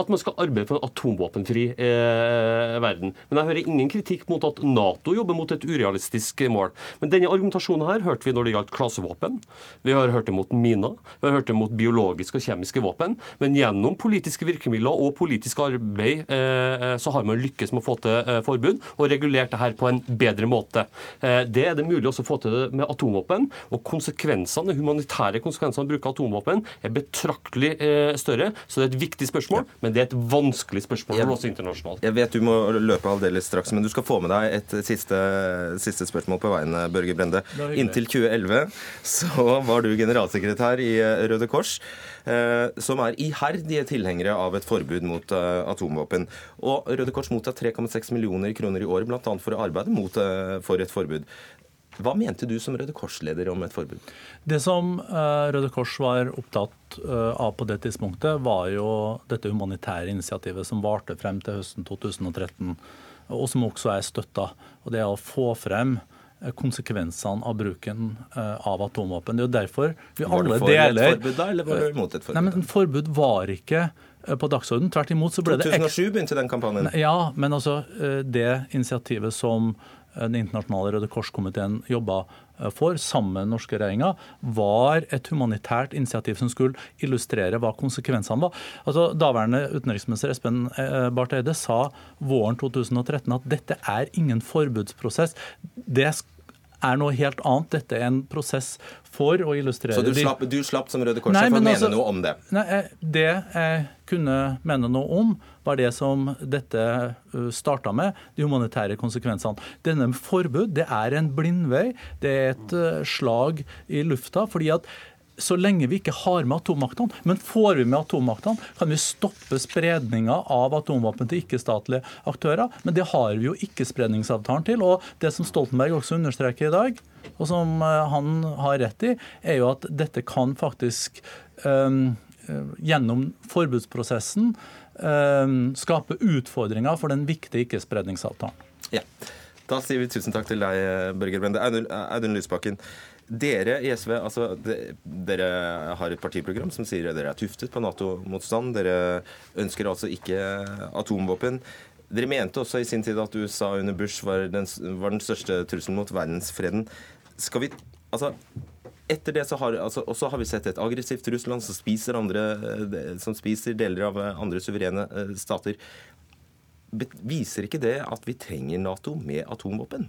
Speaker 7: at man skal arbeide for en atomvåpenfri eh, verden. Men jeg hører ingen kritikk mot at Nato jobber mot et urealistisk mål. Men denne argumentasjonen her hørte vi når det gjaldt klasevåpen. Vi har hørt det mot miner. Vi har hørt det mot biologiske og kjemiske våpen. Men gjennom politiske virkemidler og politisk arbeid eh, så har man lykkes med å få til eh, forbud og regulert det her på en bedre måte. Eh, det er det mulig også å få til med atomvåpen. Og konsekvensene, humanitære konsekvensene av å bruke atomvåpen er betraktelig eh, større. Så det er et viktig spørsmål. Ja. Men det er et vanskelig spørsmål jeg, også internasjonalt.
Speaker 1: Jeg vet du må løpe aldeles straks, men du skal få med deg et siste, siste spørsmål på veien, Børge Brende. Inntil 2011 så var du generalsekretær i eh, Røde Kors. Eh, som er iherdige tilhengere av et forbud mot eh, atomvåpen. Og Røde Kors mottar 3,6 millioner kroner i året bl.a. for å arbeide mot, for et forbud. Hva mente du som Røde Kors-leder om et forbud?
Speaker 5: Det som uh, Røde Kors var opptatt uh, av på det tidspunktet, var jo dette humanitære initiativet som varte frem til høsten 2013, og som også er støtta. Og det er å få frem eh, konsekvensene av bruken av atomvåpen. Det er jo derfor vi alle deler Var
Speaker 1: det for et forbud da, eller var du imot et forbud?
Speaker 5: Nei, men Forbud var ikke på dagsordenen. Tvert imot så ble
Speaker 1: 2007 det 2007 begynte den kampanjen.
Speaker 5: Ja, men altså det initiativet som den internasjonale Røde Kors-komiteen jobba eh, for, sammen med den norske regjeringa, var et humanitært initiativ som skulle illustrere hva konsekvensene var. Altså, daværende utenriksminister Espen eh, Barth Eide sa våren 2013 at dette er ingen forbudsprosess. Det er noe helt annet. Dette er en prosess for å illustrere
Speaker 1: Så du slapp, du slapp som Røde Kors for å mene altså, noe om det?
Speaker 5: Nei, eh, Det jeg kunne mene noe om, var det som dette uh, starta med, de humanitære konsekvensene. Denne forbud det er en blindvei. Det er et uh, slag i lufta. fordi at så lenge vi ikke har med atommaktene. Men får vi med atommaktene, kan vi stoppe spredninga av atomvåpen til ikke-statlige aktører. Men det har vi jo ikke-spredningsavtalen til. Og det som Stoltenberg også understreker i dag, og som eh, han har rett i, er jo at dette kan faktisk um, gjennom forbudsprosessen um, skape utfordringer for den viktige ikke-spredningsavtalen.
Speaker 1: Ja. Da sier vi tusen takk til deg, Børger Brende. Audun Lysbakken. Dere i SV altså, de, dere har et partiprogram som sier at dere er tuftet på Nato-motstand. Dere ønsker altså ikke atomvåpen. Dere mente også i sin tid at USA under Bush var den, var den største trusselen mot verdensfreden. Skal vi Altså, etter det så har, altså, også har vi sett et aggressivt Russland som spiser, andre, som spiser deler av andre suverene eh, stater. Viser ikke det at vi trenger Nato med atomvåpen?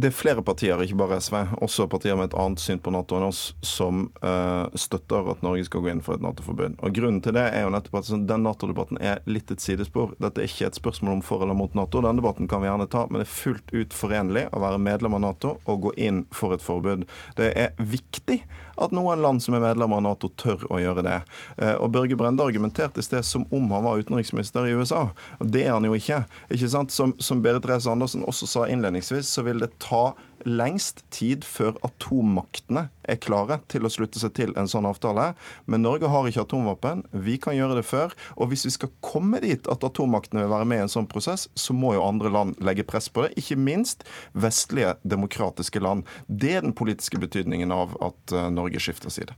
Speaker 6: Det er flere partier, ikke bare SV, også partier med et annet syn på Nato enn oss, som uh, støtter at Norge skal gå inn for et Nato-forbund. Og Grunnen til det er jo nettopp at den Nato-debatten er litt et sidespor. Dette er ikke et spørsmål om for eller mot Nato. Den debatten kan vi gjerne ta, men det er fullt ut forenlig å være medlem av Nato og gå inn for et forbud. Det er viktig at noen land som er medlemmer av Nato, tør å gjøre det. Uh, og Børge Brende argumenterte i sted som om han var utenriksminister i USA. Det er han jo ikke. ikke sant? Som, som Berit Reiss Andersen også sa innledningsvis, så vil det ta lengst tid før atommaktene er klare til å slutte seg til en sånn avtale. Men Norge har ikke atomvåpen. Vi kan gjøre det før. Og hvis vi skal komme dit at atommaktene vil være med i en sånn prosess, så må jo andre land legge press på det. Ikke minst vestlige demokratiske land. Det er den politiske betydningen av at eh, Norge skifter side.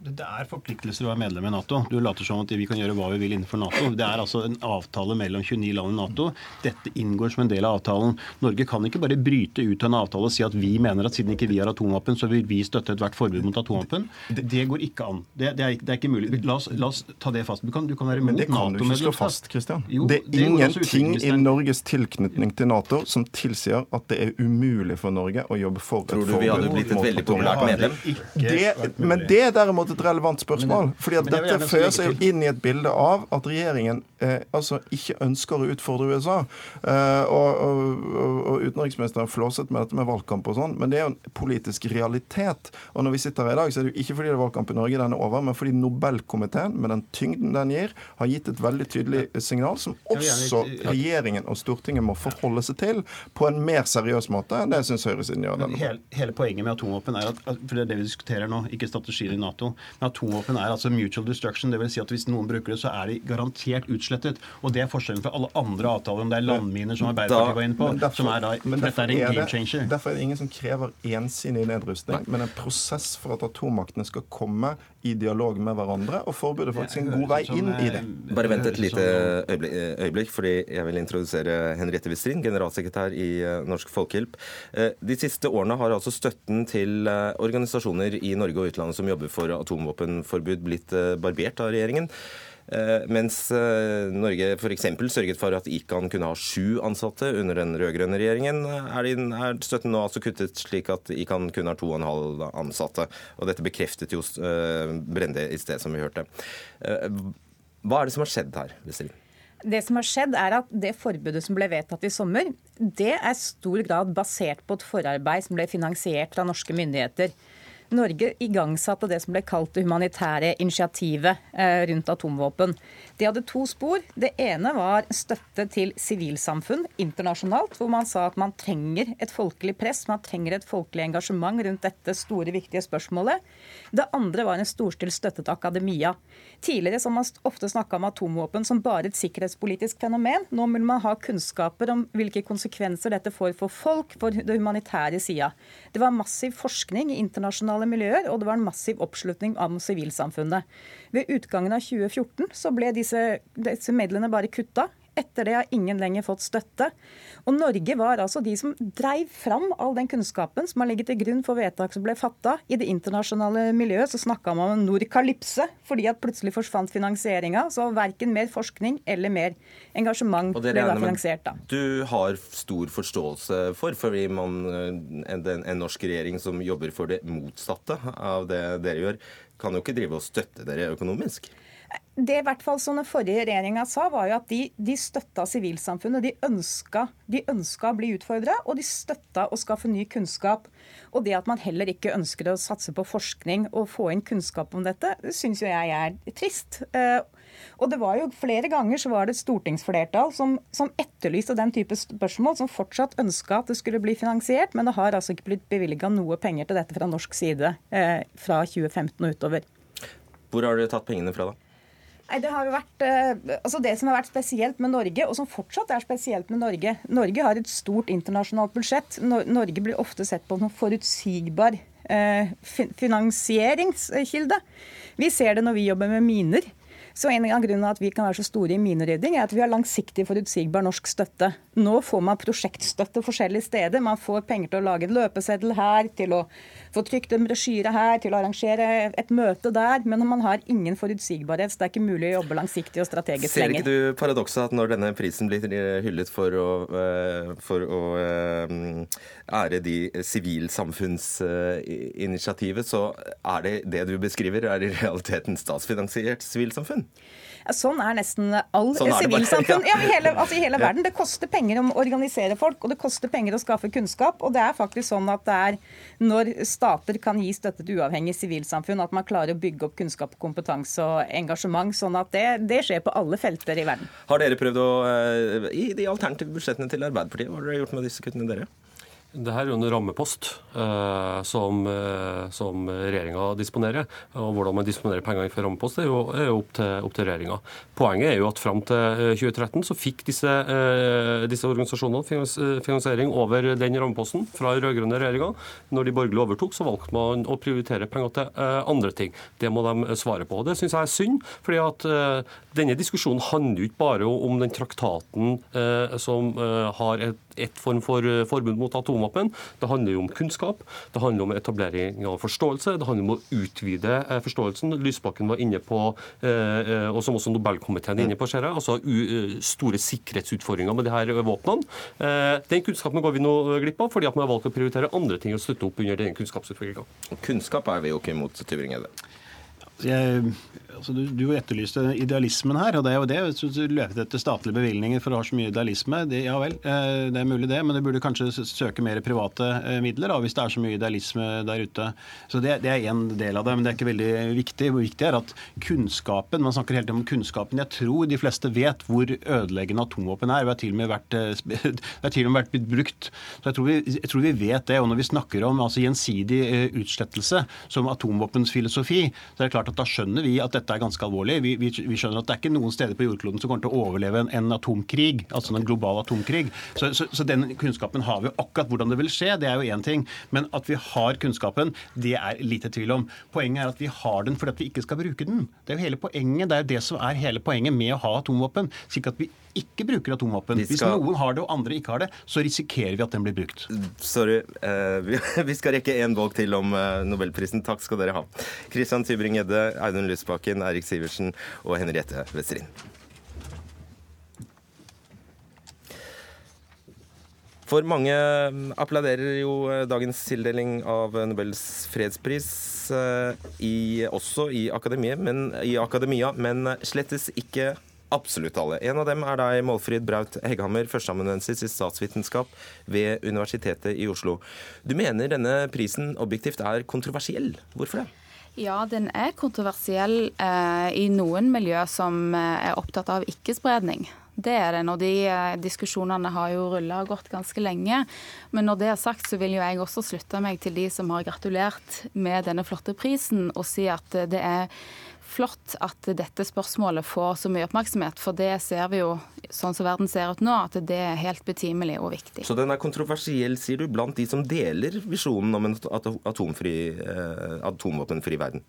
Speaker 8: Det er forpliktelser å være medlem i Nato. Du later som at vi kan gjøre hva vi vil innenfor Nato. Det er altså en avtale mellom 29 land i Nato. Dette inngår som en del av avtalen. Norge kan ikke bare bryte ut av en avtale og si at vi mener at siden ikke vi har atomvåpen, så vil vi støtte ethvert forbud mot atomvåpen. Det, det, går ikke an. Det, det, er, det, er, ikke mulig. La oss, la oss, ta det fast. Du kan, du kan være
Speaker 6: imot Nato. Men det kan du ikke slå fast, Kristian. Det er ingenting i Norges tilknytning til Nato som tilsier at det er umulig for Norge å jobbe for
Speaker 1: et forbud. Tror du vi hadde blitt et veldig populært
Speaker 6: medlem? men det er derimot et relevant spørsmål. fordi at dette føyer seg jo inn i et bilde av at regjeringen altså ikke ønsker å utfordre USA. Eh, og, og, og, utenriksministeren flåset med dette med valgkamp og sånn, men det er jo en politisk realitet. Og når vi sitter her i dag, så er det jo ikke fordi det er valgkamp i Norge, den er over, men fordi Nobelkomiteen, med den tyngden den gir, har gitt et veldig tydelig signal som også regjeringen og Stortinget må forholde seg til på en mer seriøs måte enn det syns høyresiden gjør.
Speaker 8: Hele, hele poenget med atomvåpen er at, for det er det vi diskuterer nå, ikke strategien i Nato. Men atomvåpen er altså mutual destruction. Det vil si at hvis noen bruker det, så er de garantert utslettet. Og det er forskjellen fra alle andre avtaler, om det er landminer, som Arbeiderpartiet var inne på, derfor, som er da, for dette er en game changer.
Speaker 6: Derfor er det ingen som krever ensidig nedrustning, men en prosess for at atommaktene skal komme i dialog med hverandre, og forbudet faktisk en god vei inn i det.
Speaker 1: Eh, Bare vent et lite øyeblikk, øyeblikk fordi jeg vil introdusere Henriette Westrin, generalsekretær i eh, Norsk Folkehjelp. Eh, de siste årene har altså støtten til organisasjoner i Norge og utlandet som jobber for atomvåpenforbud, blitt barbert av regjeringen. Mens Norge f.eks. sørget for at ICAN kunne ha sju ansatte under den rød-grønne regjeringen, er, støtten nå altså kuttet slik at ICAN kun har to og en halv ansatte. Og dette bekreftet jo Brende i sted, som vi hørte. Hva er det som har skjedd her? Vesselin?
Speaker 9: Det som har skjedd er at det forbudet som ble vedtatt i sommer, det er stor grad basert på et forarbeid som ble finansiert fra norske myndigheter. Norge igangsatte det som ble kalt det humanitære initiativet eh, rundt atomvåpen. De hadde to spor. Det ene var støtte til sivilsamfunn internasjonalt, hvor man sa at man trenger et folkelig press, man trenger et folkelig engasjement rundt dette store, viktige spørsmålet. Det andre var en storstilt støtte til akademia. Tidligere har man ofte snakka om atomvåpen som bare et sikkerhetspolitisk fenomen. Nå vil man ha kunnskaper om hvilke konsekvenser dette får for folk, for det humanitære sida. Det var massiv forskning i internasjonale internasjonale miljøer, og det var en massiv oppslutning av sivilsamfunnet. Ved utgangen av 2014 så ble disse, disse midlene bare kutta. Etter det har ingen lenger fått støtte. Og Norge var altså de som dreiv fram all den kunnskapen som har ligget til grunn for vedtak som ble fatta. I det internasjonale miljøet så snakka man om Nordkalypse, fordi at plutselig forsvant finansieringa. Så verken mer forskning eller mer engasjement ble da finansiert. da.
Speaker 1: Du har stor forståelse for, fordi man, en, en norsk regjering som jobber for det motsatte av det dere gjør, kan jo ikke drive og støtte dere økonomisk?
Speaker 9: Det i hvert fall som den forrige regjeringa sa, var jo at de, de støtta sivilsamfunnet. De ønska, de ønska å bli utfordra, og de støtta å skaffe ny kunnskap. Og det at man heller ikke ønsker å satse på forskning og få inn kunnskap om dette, det syns jo jeg er trist. Eh, og det var jo Flere ganger så var det et stortingsflertall som, som etterlyste den type spørsmål, som fortsatt ønska at det skulle bli finansiert, men det har altså ikke blitt bevilga noe penger til dette fra norsk side eh, fra 2015 og utover.
Speaker 1: Hvor har dere tatt pengene fra, da?
Speaker 9: Nei, det vært, eh, altså det som har vært spesielt med Norge, og som fortsatt er spesielt med Norge Norge har et stort internasjonalt budsjett. Norge blir ofte sett på som forutsigbar eh, finansieringskilde. Vi ser det når vi jobber med miner. Så En av grunnene at vi kan være så store i minerydding, er at vi har langsiktig forutsigbar norsk støtte. Nå får man prosjektstøtte forskjellige steder. Man får penger til å lage en løpeseddel her, til å få trykt en brosjyre her, til å arrangere et møte der. Men man har ingen forutsigbarhet, så det er ikke mulig å jobbe langsiktig og strategisk
Speaker 1: Ser
Speaker 9: lenger.
Speaker 1: ikke du paradokset at når denne prisen blir hyllet for å, eh, for å eh, ære de sivilsamfunnsinitiativet, så er det det du beskriver, er i realiteten statsfinansiert sivilsamfunn?
Speaker 9: Ja, Sånn er nesten all
Speaker 1: Sånn
Speaker 9: sivilsamfunn
Speaker 1: ja.
Speaker 9: ja. i hele, altså i hele verden. Det koster penger å organisere folk, og det koster penger å skaffe kunnskap. Og det er faktisk sånn at det er når stater kan gi støtte til uavhengig sivilsamfunn, at man klarer å bygge opp kunnskap, kompetanse og engasjement. Sånn at det, det skjer på alle felter i verden.
Speaker 1: Har dere prøvd å eh, I de alternative budsjettene til Arbeiderpartiet, hva har dere gjort med disse kuttene, dere?
Speaker 7: Det her er jo en rammepost eh, som, eh, som regjeringa disponerer. og Hvordan man disponerer penger innenfor rammepost, er jo, er jo opp, til, opp til regjeringa. Poenget er jo at fram til eh, 2013 så fikk disse, eh, disse organisasjonene finans, finansiering over den rammeposten fra den rød-grønne regjeringa. Når de borgerlige overtok, så valgte man å prioritere penger til eh, andre ting. Det må de svare på. og Det syns jeg er synd. fordi at eh, denne diskusjonen handler jo ikke bare om den traktaten eh, som eh, har et, et form for eh, forbud mot atomvåpen. Det handler jo om kunnskap, det handler om etablering av forståelse, det handler om å utvide eh, forståelsen. Lysbakken var inne på, eh, eh, og som også Nobelkomiteen er inne på, ser jeg, altså store sikkerhetsutfordringer med de her våpnene. Eh, Den kunnskapen går vi nå glipp av, fordi at man har valgt å prioritere andre ting og støtte opp under den kunnskapsutviklinga.
Speaker 1: Kunnskap er vi jo ikke imot, Tybring-Gjedde.
Speaker 8: Jeg, altså du, du etterlyste idealismen her, og det er jo det. Hvis du løper etter statlige bevilgninger for å ha så mye idealisme, det, ja vel, eh, det er mulig det, men du burde kanskje søke mer private eh, midler da, hvis det er så mye idealisme der ute. Så Det, det er én del av det, men det er ikke veldig viktig. Hvor viktig er at kunnskapen Man snakker hele tiden om kunnskapen. Jeg tror de fleste vet hvor ødeleggende atomvåpen er. Det har til og med vært, eh, til og med vært brukt. Så jeg tror, vi, jeg tror vi vet det. Og når vi snakker om altså, gjensidig eh, utslettelse som atomvåpensfilosofi, så er det klart at da skjønner vi at dette er ganske alvorlig. Vi, vi, vi skjønner at det er ikke noen steder på jordkloden som kommer til å overleve en, en atomkrig, altså en global atomkrig. Så, så, så den kunnskapen har vi. Akkurat hvordan det vil skje, det er jo én ting. Men at vi har kunnskapen, det er lite tvil om. Poenget er at vi har den fordi at vi ikke skal bruke den. Det er jo hele poenget. Det er jo det som er hele poenget med å ha atomvåpen. Slik at vi ikke bruker atomvåpen.
Speaker 1: Skal...
Speaker 8: Hvis noen har det og andre ikke har det, så risikerer vi at den blir brukt.
Speaker 1: Sorry. eh, vi, skal rekke én bolk til om eh, nobelprisen. Takk skal dere ha. Christian Tybring-Gjedde, Audun Lysbakken, Eirik Sivertsen og Henriette Westrin. For mange mm, applauderer jo eh, dagens tildeling av Nobels fredspris, i, også i akademiet, men, i akademia, men slettes ikke absolutt alle. En av dem er deg, Målfrid Braut Hegghammer, førsteamanuensis i statsvitenskap ved Universitetet i Oslo. Du mener denne prisen objektivt er kontroversiell. Hvorfor det?
Speaker 10: Ja, den er kontroversiell eh, i noen miljø som eh, er opptatt av ikke-spredning. Det er den, og de eh, diskusjonene har jo rulla og gått ganske lenge. Men når det er sagt, så vil jo jeg også slutte meg til de som har gratulert med denne flotte prisen, og si at eh, det er flott at dette spørsmålet får så mye oppmerksomhet. For det ser vi jo, sånn som verden ser ut nå, at det er helt betimelig og viktig.
Speaker 1: Så den er kontroversiell, sier du, blant de som deler visjonen om en atomfri, eh, atomvåpenfri verden?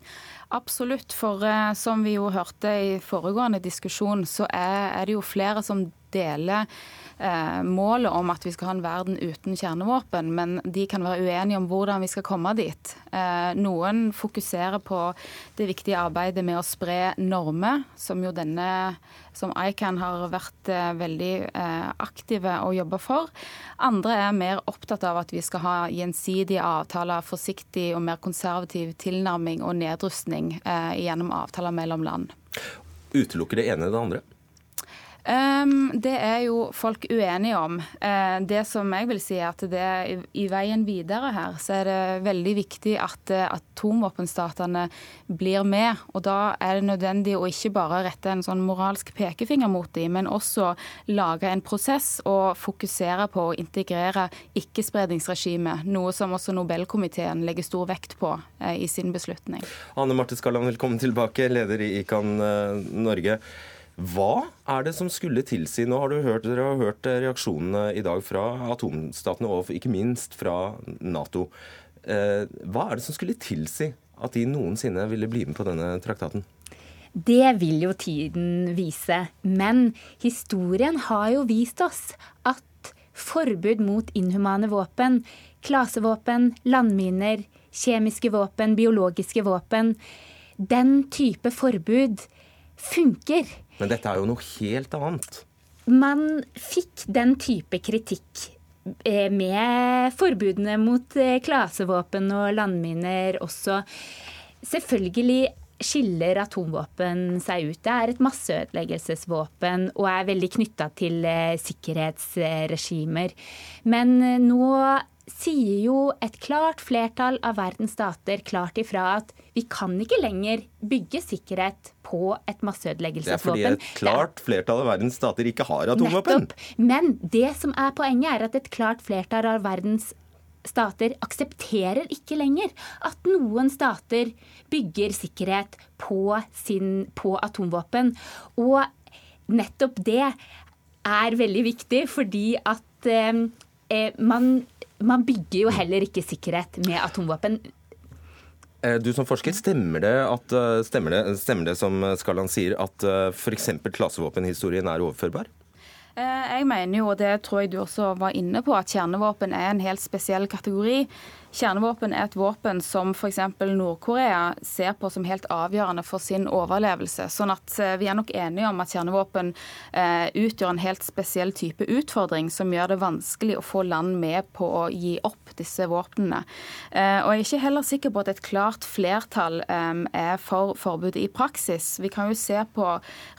Speaker 10: Absolutt, for eh, som vi jo hørte i foregående diskusjon, så er, er det jo flere som deler målet om at vi skal ha en verden uten kjernevåpen, men de kan være uenige om hvordan vi skal komme dit. Eh, noen fokuserer på det viktige arbeidet med å spre normer, som jo denne som ICAN har vært eh, veldig eh, aktive og jobba for. Andre er mer opptatt av at vi skal ha gjensidige avtaler, forsiktig og mer konservativ tilnærming og nedrustning eh, gjennom avtaler mellom land.
Speaker 1: Utelukker det ene det andre?
Speaker 10: Um, det er jo folk uenige om. Uh, det som jeg vil si er at det i, i veien videre her, så er det veldig viktig at uh, atomvåpenstatene blir med. Og da er det nødvendig å ikke bare rette en sånn moralsk pekefinger mot dem, men også lage en prosess og fokusere på å integrere ikke-spredningsregimet. Noe som også Nobelkomiteen legger stor vekt på uh, i sin beslutning.
Speaker 1: Anne Marte Skalland, velkommen tilbake, leder i ICAN Norge. Hva er det som skulle tilsi Nå har du hørt, dere har hørt eh, reaksjonene i dag fra atomstatene og ikke minst fra Nato. Eh, hva er det som skulle tilsi at de noensinne ville bli med på denne traktaten?
Speaker 4: Det vil jo tiden vise. Men historien har jo vist oss at forbud mot inhumane våpen, klasevåpen, landminer, kjemiske våpen, biologiske våpen Den type forbud funker.
Speaker 1: Men dette er jo noe helt annet.
Speaker 4: Man fikk den type kritikk eh, med forbudene mot eh, klasevåpen og landminer også. Selvfølgelig skiller atomvåpen seg ut. Det er et masseødeleggelsesvåpen og er veldig knytta til eh, sikkerhetsregimer. Men nå sier jo et klart flertall av verdens stater klart ifra at vi kan ikke lenger bygge sikkerhet på et masseødeleggelsesvåpen.
Speaker 1: Det er fordi et klart flertall av verdens stater ikke har atomvåpen.
Speaker 4: Men det som er poenget, er at et klart flertall av verdens stater aksepterer ikke lenger at noen stater bygger sikkerhet på, sin, på atomvåpen. Og nettopp det er veldig viktig, fordi at eh, man man bygger jo heller ikke sikkerhet med atomvåpen.
Speaker 1: Eh, du som forsker, stemmer det, at, eh, stemmer det, stemmer det som Skalland sier, at eh, f.eks. klasevåpenhistorien er overførbar?
Speaker 10: Jeg mener jo, og det tror jeg du også var inne på, at kjernevåpen er en helt spesiell kategori. Kjernevåpen er et våpen som f.eks. Nord-Korea ser på som helt avgjørende for sin overlevelse. Sånn at eh, vi er nok enige om at kjernevåpen eh, utgjør en helt spesiell type utfordring som gjør det vanskelig å få land med på å gi opp disse våpnene. Eh, og jeg er ikke heller sikker på at et klart flertall er for forbudet i praksis. Vi kan jo se på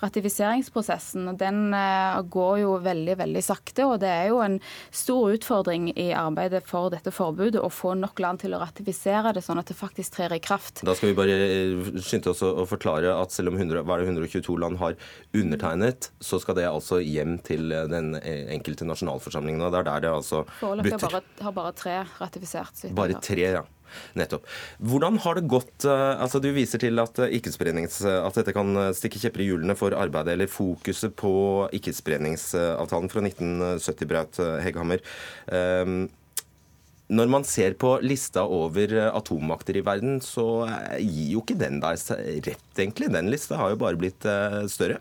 Speaker 10: ratifiseringsprosessen. Den eh, går jo veldig, veldig sakte, og det er jo en stor utfordring i arbeidet for dette forbudet å få nok land til å ratifisere det, sånn at det faktisk trer i kraft.
Speaker 1: Da skal vi bare eh, skynde oss å forklare at selv om 100, 122 land har undertegnet, så skal det altså hjem til eh, den eh, enkelte nasjonalforsamlingen. og det er der det altså
Speaker 10: Foreløpig har, har bare tre ratifisert.
Speaker 1: Bare tre, ja. Nettopp. Hvordan har det gått altså Du viser til at, at dette kan stikke kjepper i hjulene for arbeidet eller fokuset på ikkespredningsavtalen fra 1970, Braut Hegghammer. Um, når man ser på lista over eh, atommakter i verden, så eh, gir jo ikke den deg rett, egentlig. Den lista har jo bare blitt eh, større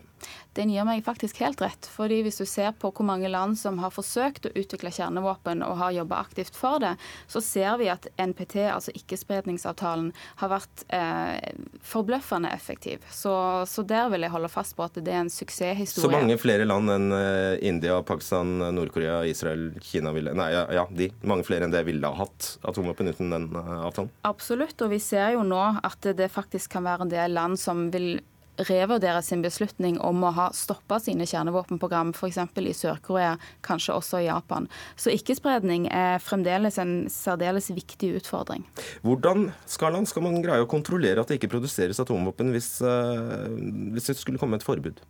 Speaker 10: den gir meg faktisk helt rett. fordi hvis du ser på hvor mange land som har forsøkt å utvikle kjernevåpen og har jobba aktivt for det, så ser vi at NPT, altså ikkespredningsavtalen, har vært eh, forbløffende effektiv. Så, så, der vil jeg holde fast på at det er en suksesshistorie.
Speaker 1: Så mange flere land enn eh, India, Pakistan, Nord-Korea, Israel, Kina ville Nei, ja, ja, de. Mange flere enn det ville ha hatt atomvåpen uten den uh, avtalen?
Speaker 10: Absolutt, og vi ser jo nå at det faktisk kan være en del land som vil revurdere sin beslutning om å ha stoppa sine kjernevåpenprogram, f.eks. i Sør-Korea, kanskje også i Japan. Så ikke-spredning er fremdeles en særdeles viktig utfordring.
Speaker 1: Hvordan skal, skal man greie å kontrollere at det ikke produseres atomvåpen hvis, uh, hvis det skulle komme et forbud?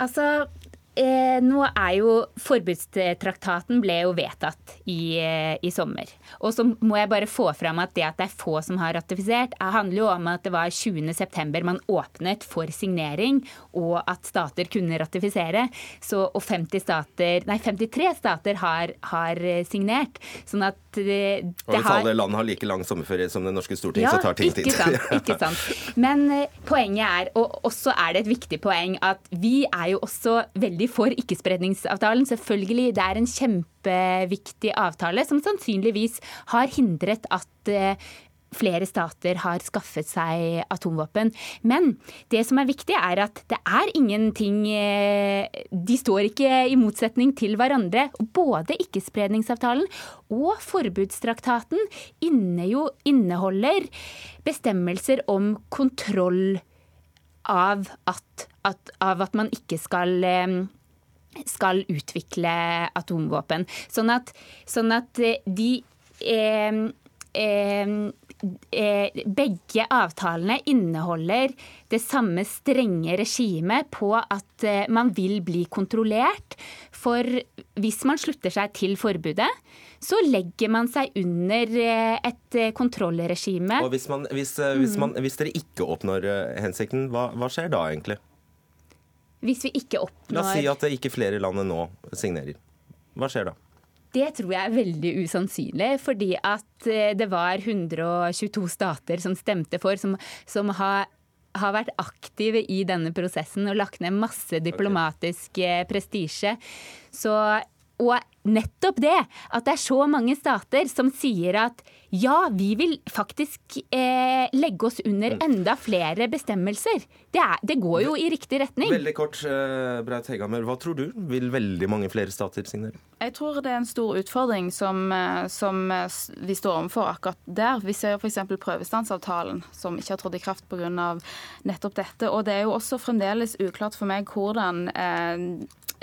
Speaker 4: Altså, Eh, nå er jo Forbudstraktaten ble jo vedtatt i, eh, i, sommer. Og så må jeg bare få fram at det at det er få som har ratifisert, handler jo om at det var 20.9 man åpnet for signering, og at stater kunne ratifisere. Så, og 50 stater, nei, 53 stater har, har eh, signert. Sånn at det,
Speaker 1: det og hvis har... alle land har like lang sommerferie som det norske storting, ja, så tar ting tid.
Speaker 4: Sant, ikke sant. Men poenget er, og også er det et viktig poeng, at vi er jo også veldig veldig for ikkespredningsavtalen. Selvfølgelig, det er en kjempeviktig avtale som sannsynligvis har hindret at eh, flere stater har skaffet seg atomvåpen. Men det som er viktig, er at det er ingenting eh, De står ikke i motsetning til hverandre. Både ikkespredningsavtalen og forbudstraktaten inneholder bestemmelser om kontroll av at, at, av at man ikke skal eh, skal utvikle atomvåpen. Sånn at, sånn at eh, de eh, begge avtalene inneholder det samme strenge regimet på at eh, man vil bli kontrollert. For hvis man slutter seg til forbudet, så legger man seg under eh, et eh, kontrollregime.
Speaker 1: Og hvis, man, hvis, eh, hvis, man, hvis, dere ikke oppnår hensikten, hva, hva, skjer da egentlig?
Speaker 4: Hvis vi ikke oppnår
Speaker 1: La oss si at ikke flere land nå signerer. Hva skjer da?
Speaker 4: Det tror jeg er veldig usannsynlig, fordi at det var 122 stater som stemte for, som, som har
Speaker 11: har vært aktive i denne prosessen og lagt ned masse diplomatisk okay. prestisje. Så og nettopp det, at det er så mange stater som sier at ja, vi vil faktisk eh, legge oss under mm. enda flere bestemmelser. Det, er, det, går jo i riktig retning.
Speaker 1: Veldig kort, eh, Braut Hegammer. Hva tror du? Vil veldig mange flere stater signere?
Speaker 10: Jeg tror det er en stor utfordring som, eh, som eh, vi står overfor akkurat der. Vi ser f.eks. prøvestansavtalen, som ikke har trådt i kraft pga. nettopp dette. Og det er jo også fremdeles uklart for meg hvordan eh,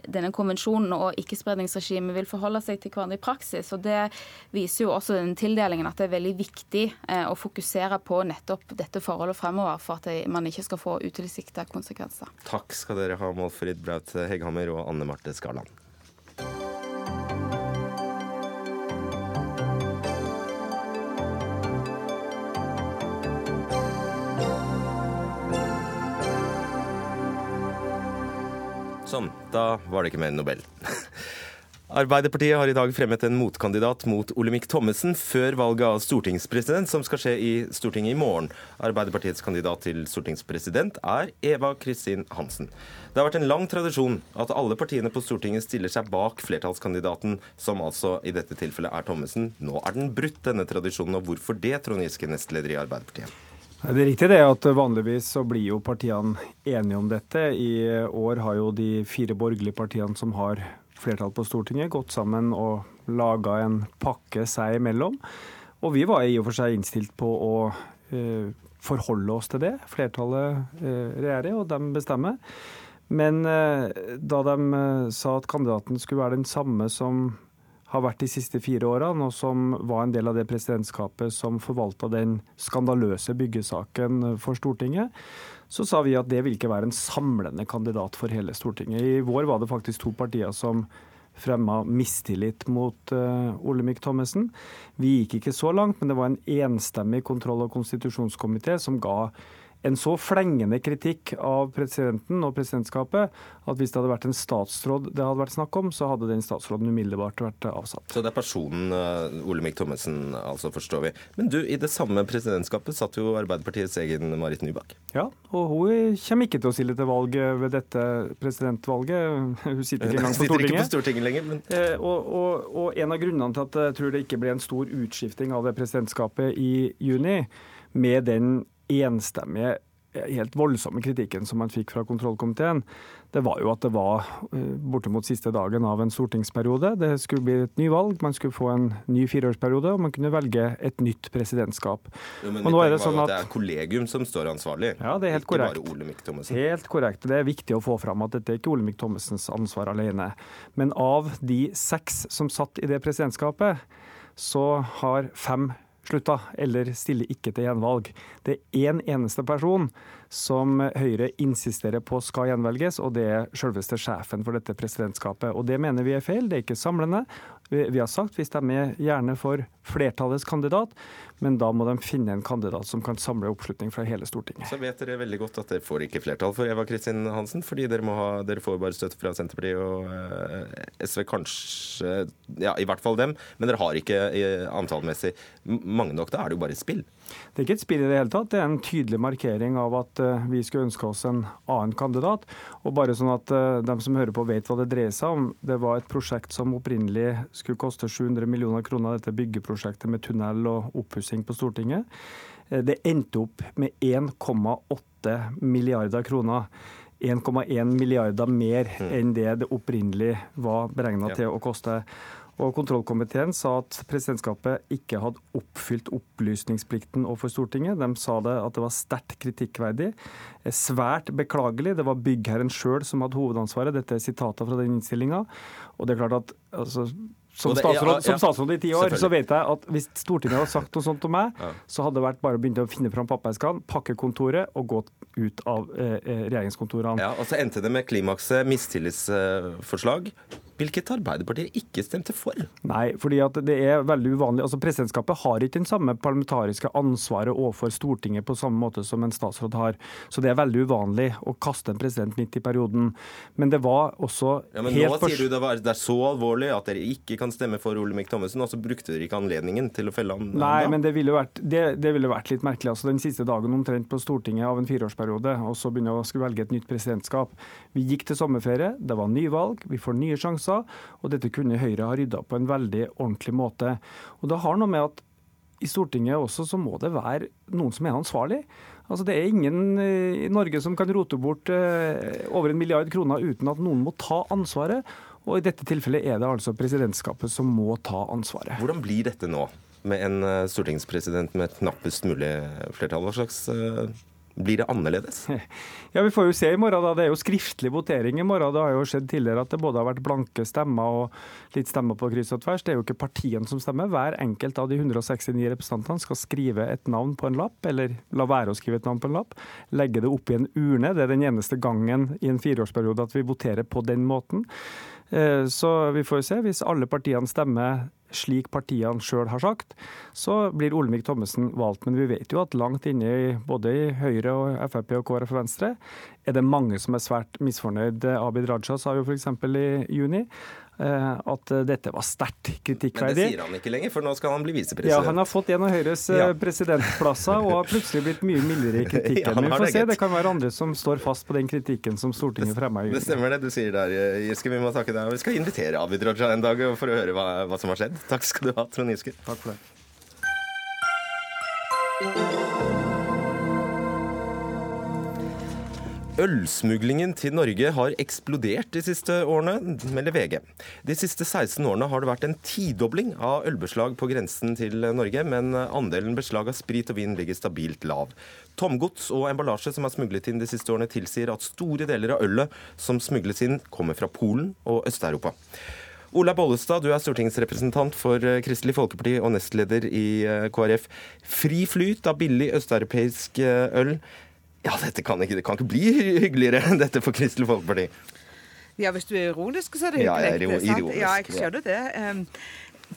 Speaker 10: denne konvensjonen og ikkespredningsregimet vil forholde seg til hverandre i praksis. og Det viser jo også den tildelingen at det er veldig viktig eh, å fokusere på nettopp dette forholdet fremover, for at man ikke skal få utilsikta konsekvenser.
Speaker 1: Takk skal dere ha, Målfrid Braut Hegghammer og Anne Marte Skarland. Sånn, da var det ikke mer Nobel. Arbeiderpartiet har i dag fremmet en motkandidat mot Olemic Thommessen før valget av stortingspresident, som skal skje i Stortinget i morgen. Arbeiderpartiets kandidat til stortingspresident er Eva Kristin Hansen. Det har vært en lang tradisjon at alle partiene på Stortinget stiller seg bak flertallskandidaten, som altså i dette tilfellet er Thommessen. Nå er den brutt, denne tradisjonen, og hvorfor det, Trond Giske, nestleder i Arbeiderpartiet?
Speaker 12: Det er riktig det at vanligvis så blir jo partiene enige om dette. I år har jo de fire borgerlige partiene som har flertall på Stortinget, gått sammen og laga en pakke seg imellom. Og vi var i og for seg innstilt på å eh, forholde oss til det. Flertallet eh, regjerer, og de bestemmer. Men eh, da de eh, sa at kandidaten skulle være den samme som har vært de siste fire årene, og som var en del av det presidentskapet som forvalta den skandaløse byggesaken for Stortinget, så sa vi at det vil ikke være en samlende kandidat for hele Stortinget. I vår var det faktisk to partier som fremma mistillit mot uh, Olemic Thommessen. Vi gikk ikke så langt, men det var en enstemmig kontroll- og konstitusjonskomité som ga en så flengende kritikk av presidenten og presidentskapet at hvis det hadde vært en statsråd det hadde vært snakk om, så hadde den statsråden umiddelbart vært avsatt.
Speaker 1: Så det er personen uh, Olemic Thommessen, altså, forstår vi. Men du, i det samme presidentskapet satt jo Arbeiderpartiets egen Marit Nybakk.
Speaker 12: Ja, og hun kommer ikke til å stille til valg ved dette presidentvalget. Hun sitter ikke engang på Stortinget.
Speaker 1: Ikke på Stortinget lenger, men...
Speaker 12: Eh, og, og, og en av grunnene til at jeg tror det ikke ble en stor utskifting av det presidentskapet i juni, med den enstemmige helt voldsomme kritikken som man fikk fra kontrollkomiteen, det var jo at det var eh, bortimot siste dagen av en stortingsperiode. Det skulle bli et ny valg, man skulle få en ny fireårsperiode, og man kunne velge et nytt presidentskap.
Speaker 1: Jo, men og nå er det sånn at Det er kollegium som står ansvarlig,
Speaker 12: ja, det er helt ikke korrekt. bare Olemic Thommessen. Helt korrekt. Det er viktig å få fram at dette er ikke Olemic Thommessens ansvar alene. Men av de seks som satt i det presidentskapet, så har fem slutta, eller stiller ikke til gjenvalg. Det er én eneste person som Høyre insisterer på skal gjenvelges, og det er selveste sjefen for dette presidentskapet. Og Det mener vi er feil, det er ikke samlende. Vi har sagt vi stemmer gjerne for flertallets kandidat, men da må de finne en kandidat som kan samle oppslutning fra hele Stortinget.
Speaker 1: Så vet dere veldig godt at dere får ikke flertall for Eva Kristin Hansen, fordi dere, ha, dere får bare støtte fra Senterpartiet og eh, SV, kanskje Ja, i hvert fall dem, men dere har ikke uh, antallmessig mange nok. Da er det jo bare spill.
Speaker 12: Det er ikke et spill i det hele tatt. Det er en tydelig markering av at eh, vi skulle ønske oss en annen kandidat. Og bare sånn at uh, de som hører på vet hva det dreier seg om. Det var et prosjekt som opprinnelig skulle koste 700 millioner kroner, dette byggeprosjektet med tunnel og oppussing på Stortinget. Uh, det endte opp med 1,8 milliarder kroner. 1,1 milliarder mer mm. enn det det opprinnelig var beregna ja. til å koste. Og Kontrollkomiteen sa at presidentskapet ikke hadde oppfylt opplysningsplikten overfor Stortinget. De sa det at det var sterkt kritikkverdig, svært beklagelig. Det var byggherren sjøl som hadde hovedansvaret. Dette er sitater fra den innstillinga. Og det er klart at altså, som statsråd, som statsråd, i ti år så vet jeg at hvis Stortinget hadde sagt noe sånt om meg, så hadde det vært bare å begynne å finne fram pappeskene, pakke kontoret og gå ut av eh, eh regjeringskontorene.
Speaker 1: Ja, og så endte det med klimakset mistillitsforslag hvilket Arbeiderpartiet ikke stemte for.
Speaker 12: Nei, fordi at det er veldig uvanlig. Altså Presidentskapet har ikke den samme parlamentariske ansvaret overfor Stortinget på samme måte som en statsråd har. Så det er veldig uvanlig å kaste en president midt i perioden. Men det var også
Speaker 1: ja, men helt Nå sier du det, var, det er så alvorlig at dere ikke kan stemme for Olemic Thommessen, og så brukte dere ikke anledningen til å felle han
Speaker 12: Nei, men det ville, vært, det, det ville vært litt merkelig. Altså Den siste dagen omtrent på Stortinget av en fireårsperiode, og så begynne å skulle velge et nytt presidentskap. Vi gikk til sommerferie, det var nyvalg, vi får nye sjanser, og dette kunne Høyre ha rydda på en veldig ordentlig måte. Og det har noe med at i Stortinget også så må det være noen som er ansvarlig. Altså Det er ingen eh, i Norge som kan rote bort eh, over en milliard kroner uten at noen må ta ansvaret. Og i dette tilfellet er det altså presidentskapet som må ta ansvaret.
Speaker 1: Hvordan blir dette nå, med en eh, stortingspresident med et knappest mulig flertall? Hva slags blir det annerledes?
Speaker 12: Ja, Vi får jo se i morgen. da. Det er jo skriftlig votering i morgen. Det har jo skjedd tidligere at det både har vært blanke stemmer og litt stemmer på kryss og tvers. Det er jo ikke partiene som stemmer. Hver enkelt av de 169 representantene skal skrive et navn på en lapp, eller la være å skrive et navn på en lapp. Legge det opp i en urne. Det er den eneste gangen i en fireårsperiode at vi voterer på den måten. Eh, så vi får se. Hvis alle partiene stemmer slik partiene sjøl har sagt, så blir Olemic Thommessen valgt. Men vi vet jo at langt inne i både i Høyre, og Frp og KrF og Venstre er det mange som er svært misfornøyd. Abid Raja sa jo f.eks. i juni at dette var sterkt kritikkverdig.
Speaker 1: Men det sier han ikke lenger, for nå skal han bli visepresident.
Speaker 12: Ja, han har fått en av Høyres eh, ja. presidentplasser og har plutselig blitt mye mildere i kritikken. ja, Men vi får se, det kan være andre som står fast på den kritikken som Stortinget fremma
Speaker 1: Det stemmer det du sier der, Giske. Vi må takke deg. Vi skal invitere Abid Raja en dag for å høre hva, hva som har skjedd. Takk skal du ha, Trond Giske.
Speaker 12: Takk for det.
Speaker 1: Ølsmuglingen til Norge har eksplodert de siste årene, melder VG. De siste 16 årene har det vært en tidobling av ølbeslag på grensen til Norge, men andelen beslag av sprit og vin ligger stabilt lav. Tomgods og emballasje som er smuglet inn de siste årene, tilsier at store deler av ølet som smugles inn, kommer fra Polen og Øst-Europa. Ola Bollestad, du er stortingsrepresentant for Kristelig Folkeparti og nestleder i KrF. Fri flyt av billig østeuropeisk øl. Ja, dette kan ikke, det kan ikke bli hyggeligere enn dette for Kristelig Folkeparti.
Speaker 13: Ja, hvis du er ironisk, så er det hyggelig.
Speaker 1: Ja, jeg er ironisk.
Speaker 13: Ja, jeg skjønner det.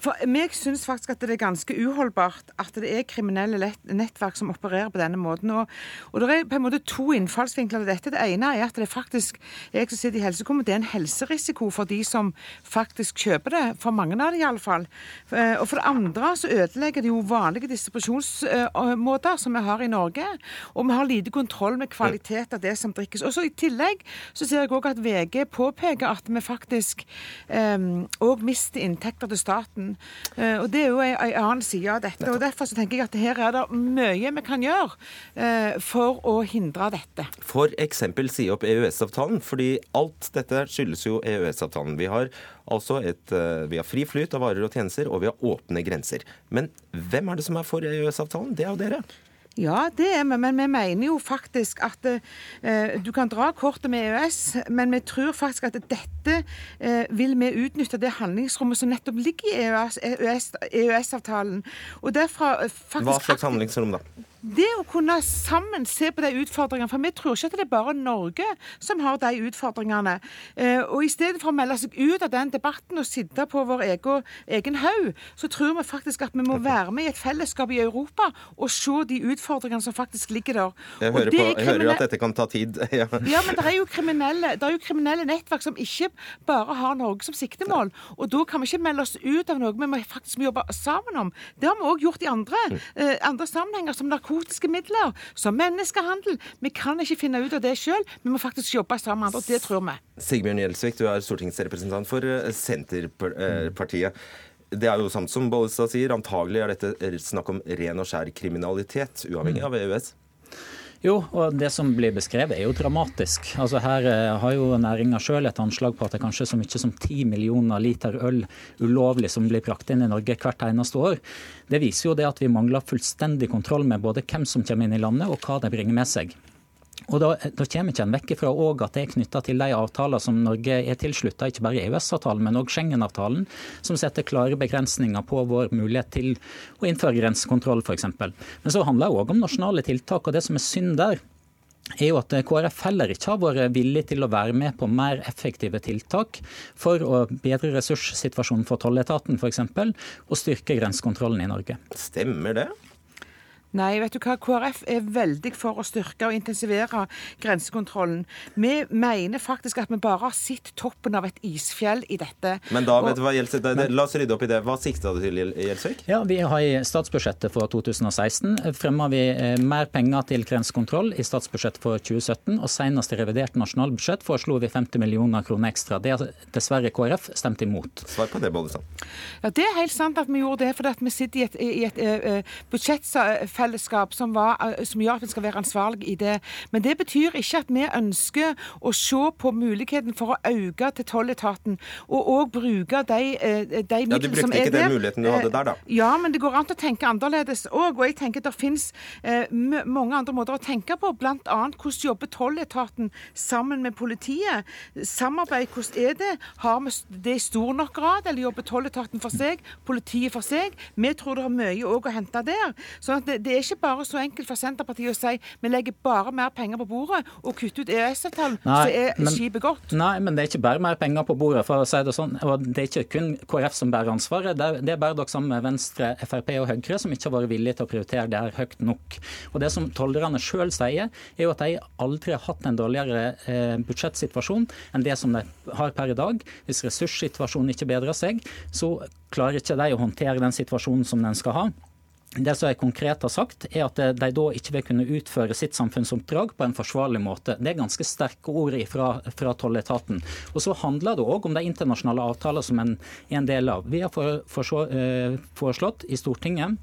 Speaker 13: For meg syns faktisk at det er ganske uholdbart at det er kriminelle nettverk som opererer på denne måten. Og, og det er på en måte to innfallsvinkler til dette. Det ene er at det faktisk jeg som sitter i helsekomiteen, det er en helserisiko for de som faktisk kjøper det. For mange av dem iallfall. Eh, og for det andre så ødelegger det jo vanlige distribusjonsmåter som vi har i Norge. Og vi har lite kontroll med kvalitet av det som drikkes. Og så I tillegg så ser jeg òg at VG påpeker at vi faktisk òg um, mister inntekter til staten verden. Eh, og Det er jo en, annen side av dette. og Derfor så tenker jeg at her er det mye vi kan gjøre eh, for å hindre dette.
Speaker 1: Eksempel si opp EØS-avtalen, fordi alt dette skyldes jo EØS-avtalen. Vi har altså et, eh, vi har fri flyt av varer og tjenester, og vi har åpne grenser. Men hvem er det som er for EØS-avtalen? Det er jo dere.
Speaker 13: Ja, det er vi, men vi mener jo faktisk at eh, du kan dra kortet med EØS, men vi tror faktisk at dette eh, vil vi utnytte det handlingsrommet som nettopp ligger i EØS-avtalen. EØS,
Speaker 1: EØS Hva slags handlingsrom, da?
Speaker 13: Det å kunne sammen se på de utfordringene For vi tror ikke at det er bare Norge som har de utfordringene. Eh, og i stedet for å melde seg ut av den debatten og sitte på vår egen, egen haug, så tror vi faktisk at vi må være med i et fellesskap i Europa og se de utfordringene som faktisk ligger der.
Speaker 1: Jeg hører, på, jeg hører at dette kan ta tid.
Speaker 13: ja. men det er, jo kriminelle, det er jo kriminelle nettverk som ikke bare har Norge som siktemål. Og da kan vi ikke melde oss ut av noe vi må faktisk jobbe sammen om. Det har vi òg gjort i andre, mm. eh, andre sammenhenger, som narkotika narkotiske midler, som menneskehandel. Vi kan ikke finne ut av det sjøl, vi må faktisk jobbe sammen med andre. og Det tror vi.
Speaker 1: Sigbjørn Gjelsvik, du er stortingsrepresentant for eh, Senterpartiet. Det er jo samt som Bollestad sier, antagelig er dette snakk om ren og skjær kriminalitet, uavhengig av EØS?
Speaker 14: Jo, og det som blir beskrevet er jo dramatisk. Altså Her eh, har jo næringa sjøl et anslag på at det er kanskje så mye som 10 millioner liter øl ulovlig som blir brakt inn i Norge hvert eneste år. Det viser jo det at vi mangler fullstendig kontroll med både hvem som kommer inn i landet og hva de bringer med seg. Og Da, da kommer ikke en vekk ifra at det er knytta til de avtaler som Norge er tilslutta, ikke bare EØS-avtalen, men òg Schengen-avtalen, som setter klare begrensninger på vår mulighet til å innføre grensekontroll, f.eks. Men så handler det òg om nasjonale tiltak. og Det som er synd der, er jo at KrF heller ikke har vært villig til å være med på mer effektive tiltak for å bedre ressurssituasjonen for tolletaten f.eks., og styrke grensekontrollen i Norge.
Speaker 1: Stemmer det?
Speaker 13: Nei, vet du hva? KrF er veldig for å styrke og intensivere grensekontrollen. Vi mener faktisk at vi bare har sett toppen av et isfjell i dette.
Speaker 1: Men da, vet du hva, Gjelsvik, da, la oss rydde opp i det. Hva sikta du til, Gjelsvik?
Speaker 14: Ja, Vi har i statsbudsjettet for 2016 fremma vi eh, mer penger til grensekontroll i statsbudsjettet for 2017. Og senest i revidert nasjonalbudsjett foreslo vi 50 millioner kroner ekstra. Det har dessverre KrF stemt imot.
Speaker 1: Svar på det, Bollestad.
Speaker 13: Ja, Det er helt sant at vi gjorde det, fordi vi sitter i et, i et et budsjettfelt fellesskap som, var, eh, som, gjør at vi skal være ansvarlige i det. Men det betyr ikke at vi ønsker å se på muligheten for å øke til tolletaten, og òg bruke de, eh, de midlene som er der. Ja, Du
Speaker 1: brukte ikke den muligheten du hadde der, da?
Speaker 13: Eh, ja, men det går an å tenke annerledes òg. Og jeg tenker det finnes eh, mange andre måter å tenke på, bl.a. hvordan jobber tolletaten sammen med politiet? Samarbeid, hvordan er det? Har vi det i stor nok grad, eller jobber tolletaten for seg, politiet for seg? Vi tror det er mye òg å hente der. sånn at det, det er ikke bare så enkelt for Senterpartiet å si vi legger bare mer penger på bordet og kutter ut EØS-avtalen, så er men, skipet godt.
Speaker 14: Nei, men det er ikke bare mer penger på bordet, for å si det sånn. Og det er ikke kun KrF som bærer ansvaret. Det er, det er bare dere sammen med Venstre, Frp og Høyre som ikke har vært villige til å prioritere det her høyt nok. Og Det som tollerne sjøl sier, er jo at de aldri har hatt en dårligere eh, budsjettsituasjon enn det som de har per i dag. Hvis ressurssituasjonen ikke bedrer seg, så klarer ikke de å håndtere den situasjonen som den skal ha. Det som jeg konkret har sagt, er at de da ikke vil kunne utføre sitt samfunnsoppdrag på en forsvarlig måte. Det er ganske sterke ord fra, fra tolletaten. Og Så handler det òg om de internasjonale avtaler som en er en del av. Vi har for, for, eh, foreslått i Stortinget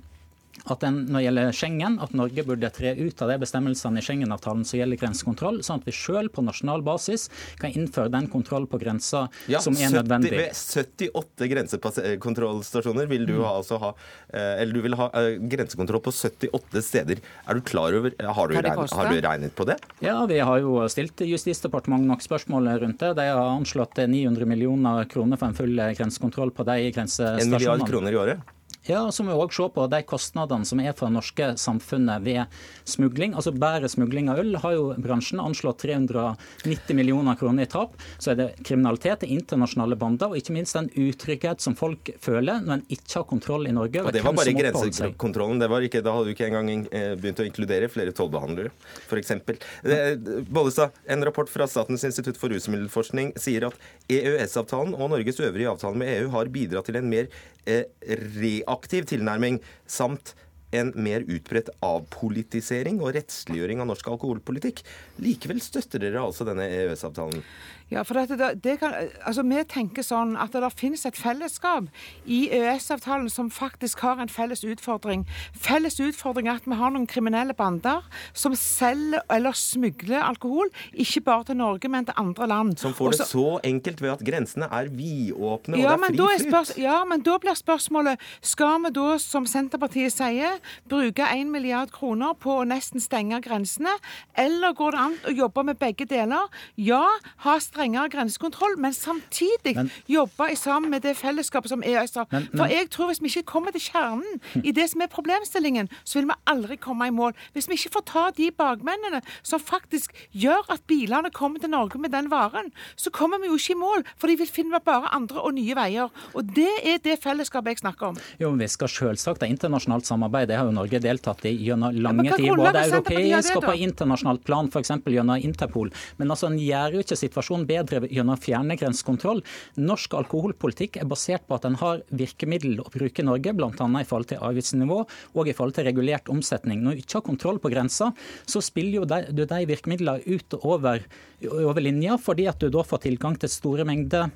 Speaker 14: at en, når det gjelder Schengen, at Norge burde tre ut av de bestemmelsene i Schengen-avtalen som gjelder grensekontroll, sånn at vi selv på nasjonal basis kan innføre den kontroll på grensa ja, som er 70, nødvendig.
Speaker 1: Ved 78 grensekontrollstasjoner vil du mm. altså ha eh, eller du vil ha eh, grensekontroll på 78 steder. Er du klar over Har du, regnet, har du regnet på det?
Speaker 14: Ja, vi har jo stilt Justisdepartementet nok spørsmål rundt det. De har anslått 900 millioner kroner for en full grensekontroll på de grensestasjonene.
Speaker 1: En milliard kroner i året?
Speaker 14: Ja, så må vi òg se på de kostnadene som er for det norske samfunnet ved smugling. Altså Bare smugling av øl har jo bransjen anslått 390 millioner kroner i tap. Så er det kriminalitet, det internasjonale bander og ikke minst den utrygghet som folk føler når en ikke har kontroll i Norge.
Speaker 1: Og Det var bare grensekontrollen. Det var ikke, da hadde du ikke engang eh, begynt å inkludere flere tollbehandlere, f.eks. Bollestad, en rapport fra Statens institutt for rusmiddelforskning sier at EØS-avtalen og Norges øvrige avtale med EU har bidratt til en mer reaktiv tilnærming samt en mer utbredt avpolitisering og rettsliggjøring av norsk alkoholpolitikk. Likevel støtter dere altså denne EØS-avtalen?
Speaker 13: Ja, for det, det kan, altså Vi tenker sånn at det finnes et fellesskap i EØS-avtalen som faktisk har en felles utfordring. Felles utfordring er at vi har noen kriminelle bander som selger eller smugler alkohol, ikke bare til Norge, men til andre land.
Speaker 1: Som får Også, det så enkelt ved at grensene er vidåpne ja, og det er fri flyt?
Speaker 13: Ja, men da blir spørsmålet skal vi da, som Senterpartiet sier, bruke 1 milliard kroner på å nesten stenge grensene, eller går det an å jobbe med begge deler? Ja, ha streng strengere grensekontroll, men samtidig men, jobbe sammen med det fellesskapet som EØS har. For jeg tror hvis vi ikke kommer til kjernen i det som er problemstillingen, så vil vi aldri komme i mål. Hvis vi ikke får ta de bakmennene som faktisk gjør at bilene kommer til Norge med den varen, så kommer vi jo ikke i mål. For de vil finne bare andre og nye veier. Og det er det fellesskapet jeg snakker om.
Speaker 14: Jo, men Vi skal selvsagt ha internasjonalt samarbeid. Det har jo Norge deltatt i gjennom lange ja, tid. Både europeisk og på internasjonalt plan, f.eks. gjennom Interpol. Men altså, en gjør jo ikke situasjonen bedre gjennom å fjerne grensekontroll. Norsk alkoholpolitikk er basert på at en har virkemiddel å bruke i Norge, bl.a. i forhold til avgiftsnivå og i forhold til regulert omsetning. Når du ikke har kontroll på grensa, så spiller jo de, de virkemidlene ut over, over linja, fordi at du da får tilgang til store mengder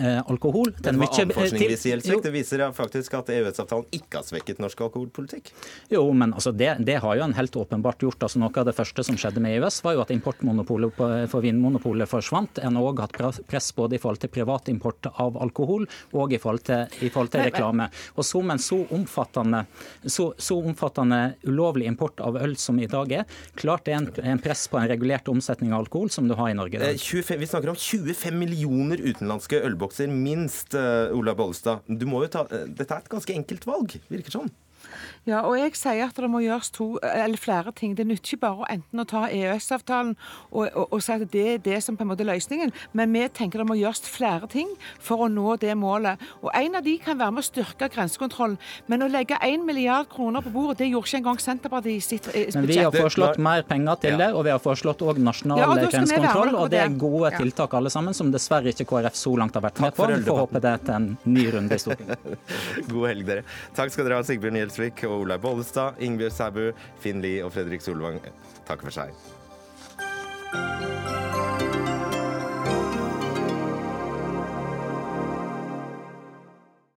Speaker 14: Eh, alkohol.
Speaker 1: Den var annen forskning viser, Det viser faktisk at EØS-avtalen ikke har svekket norsk alkoholpolitikk.
Speaker 14: Jo, men altså det, det, har jo en helt åpenbart gjort. altså Noe av det første som skjedde med EØS, var jo at importmonopolet for Vinmonopolet forsvant. En har òg hatt press både i forhold til privatimport av alkohol og i forhold til, i forhold til reklame. Og som en så omfattende, så, så omfattende, ulovlig import av øl som i dag er, klart det er en, en, press på en regulert omsetning av alkohol som du har i Norge.
Speaker 1: 25, eh, vi snakker om 25 millioner utenlandske øl ølbokser minst, uh, Ola Bollestad. Du må jo ta, uh, dette er et ganske enkelt valg, virker sånn?
Speaker 13: Ja, og jeg sier at det må gjøres to, eller flere ting. Det nytter ikke bare å enten å ta EØS-avtalen og, og, og, si at det er det som på en måte er løsningen, men vi tenker det må gjøres flere ting for å nå det målet. Og En av de kan være med å styrke grensekontrollen, men å legge 1 milliard kroner på bordet, det gjorde ikke engang Senterpartiet i sitt budsjett.
Speaker 14: Men vi har foreslått mer penger til det, og vi har foreslått òg nasjonal ja, grensekontroll. Og det er gode tiltak alle sammen, som dessverre ikke KrF så langt har vært med på. Vi får håpe det er til en ny runde i Stortinget.
Speaker 1: God helg, dere. Takk skal dere ha, Sigbjørn Gjelsvik og Olaug Bollestad, Ingebjørg Sæbu, Finn Lie og Fredrik Solvang takker for seg.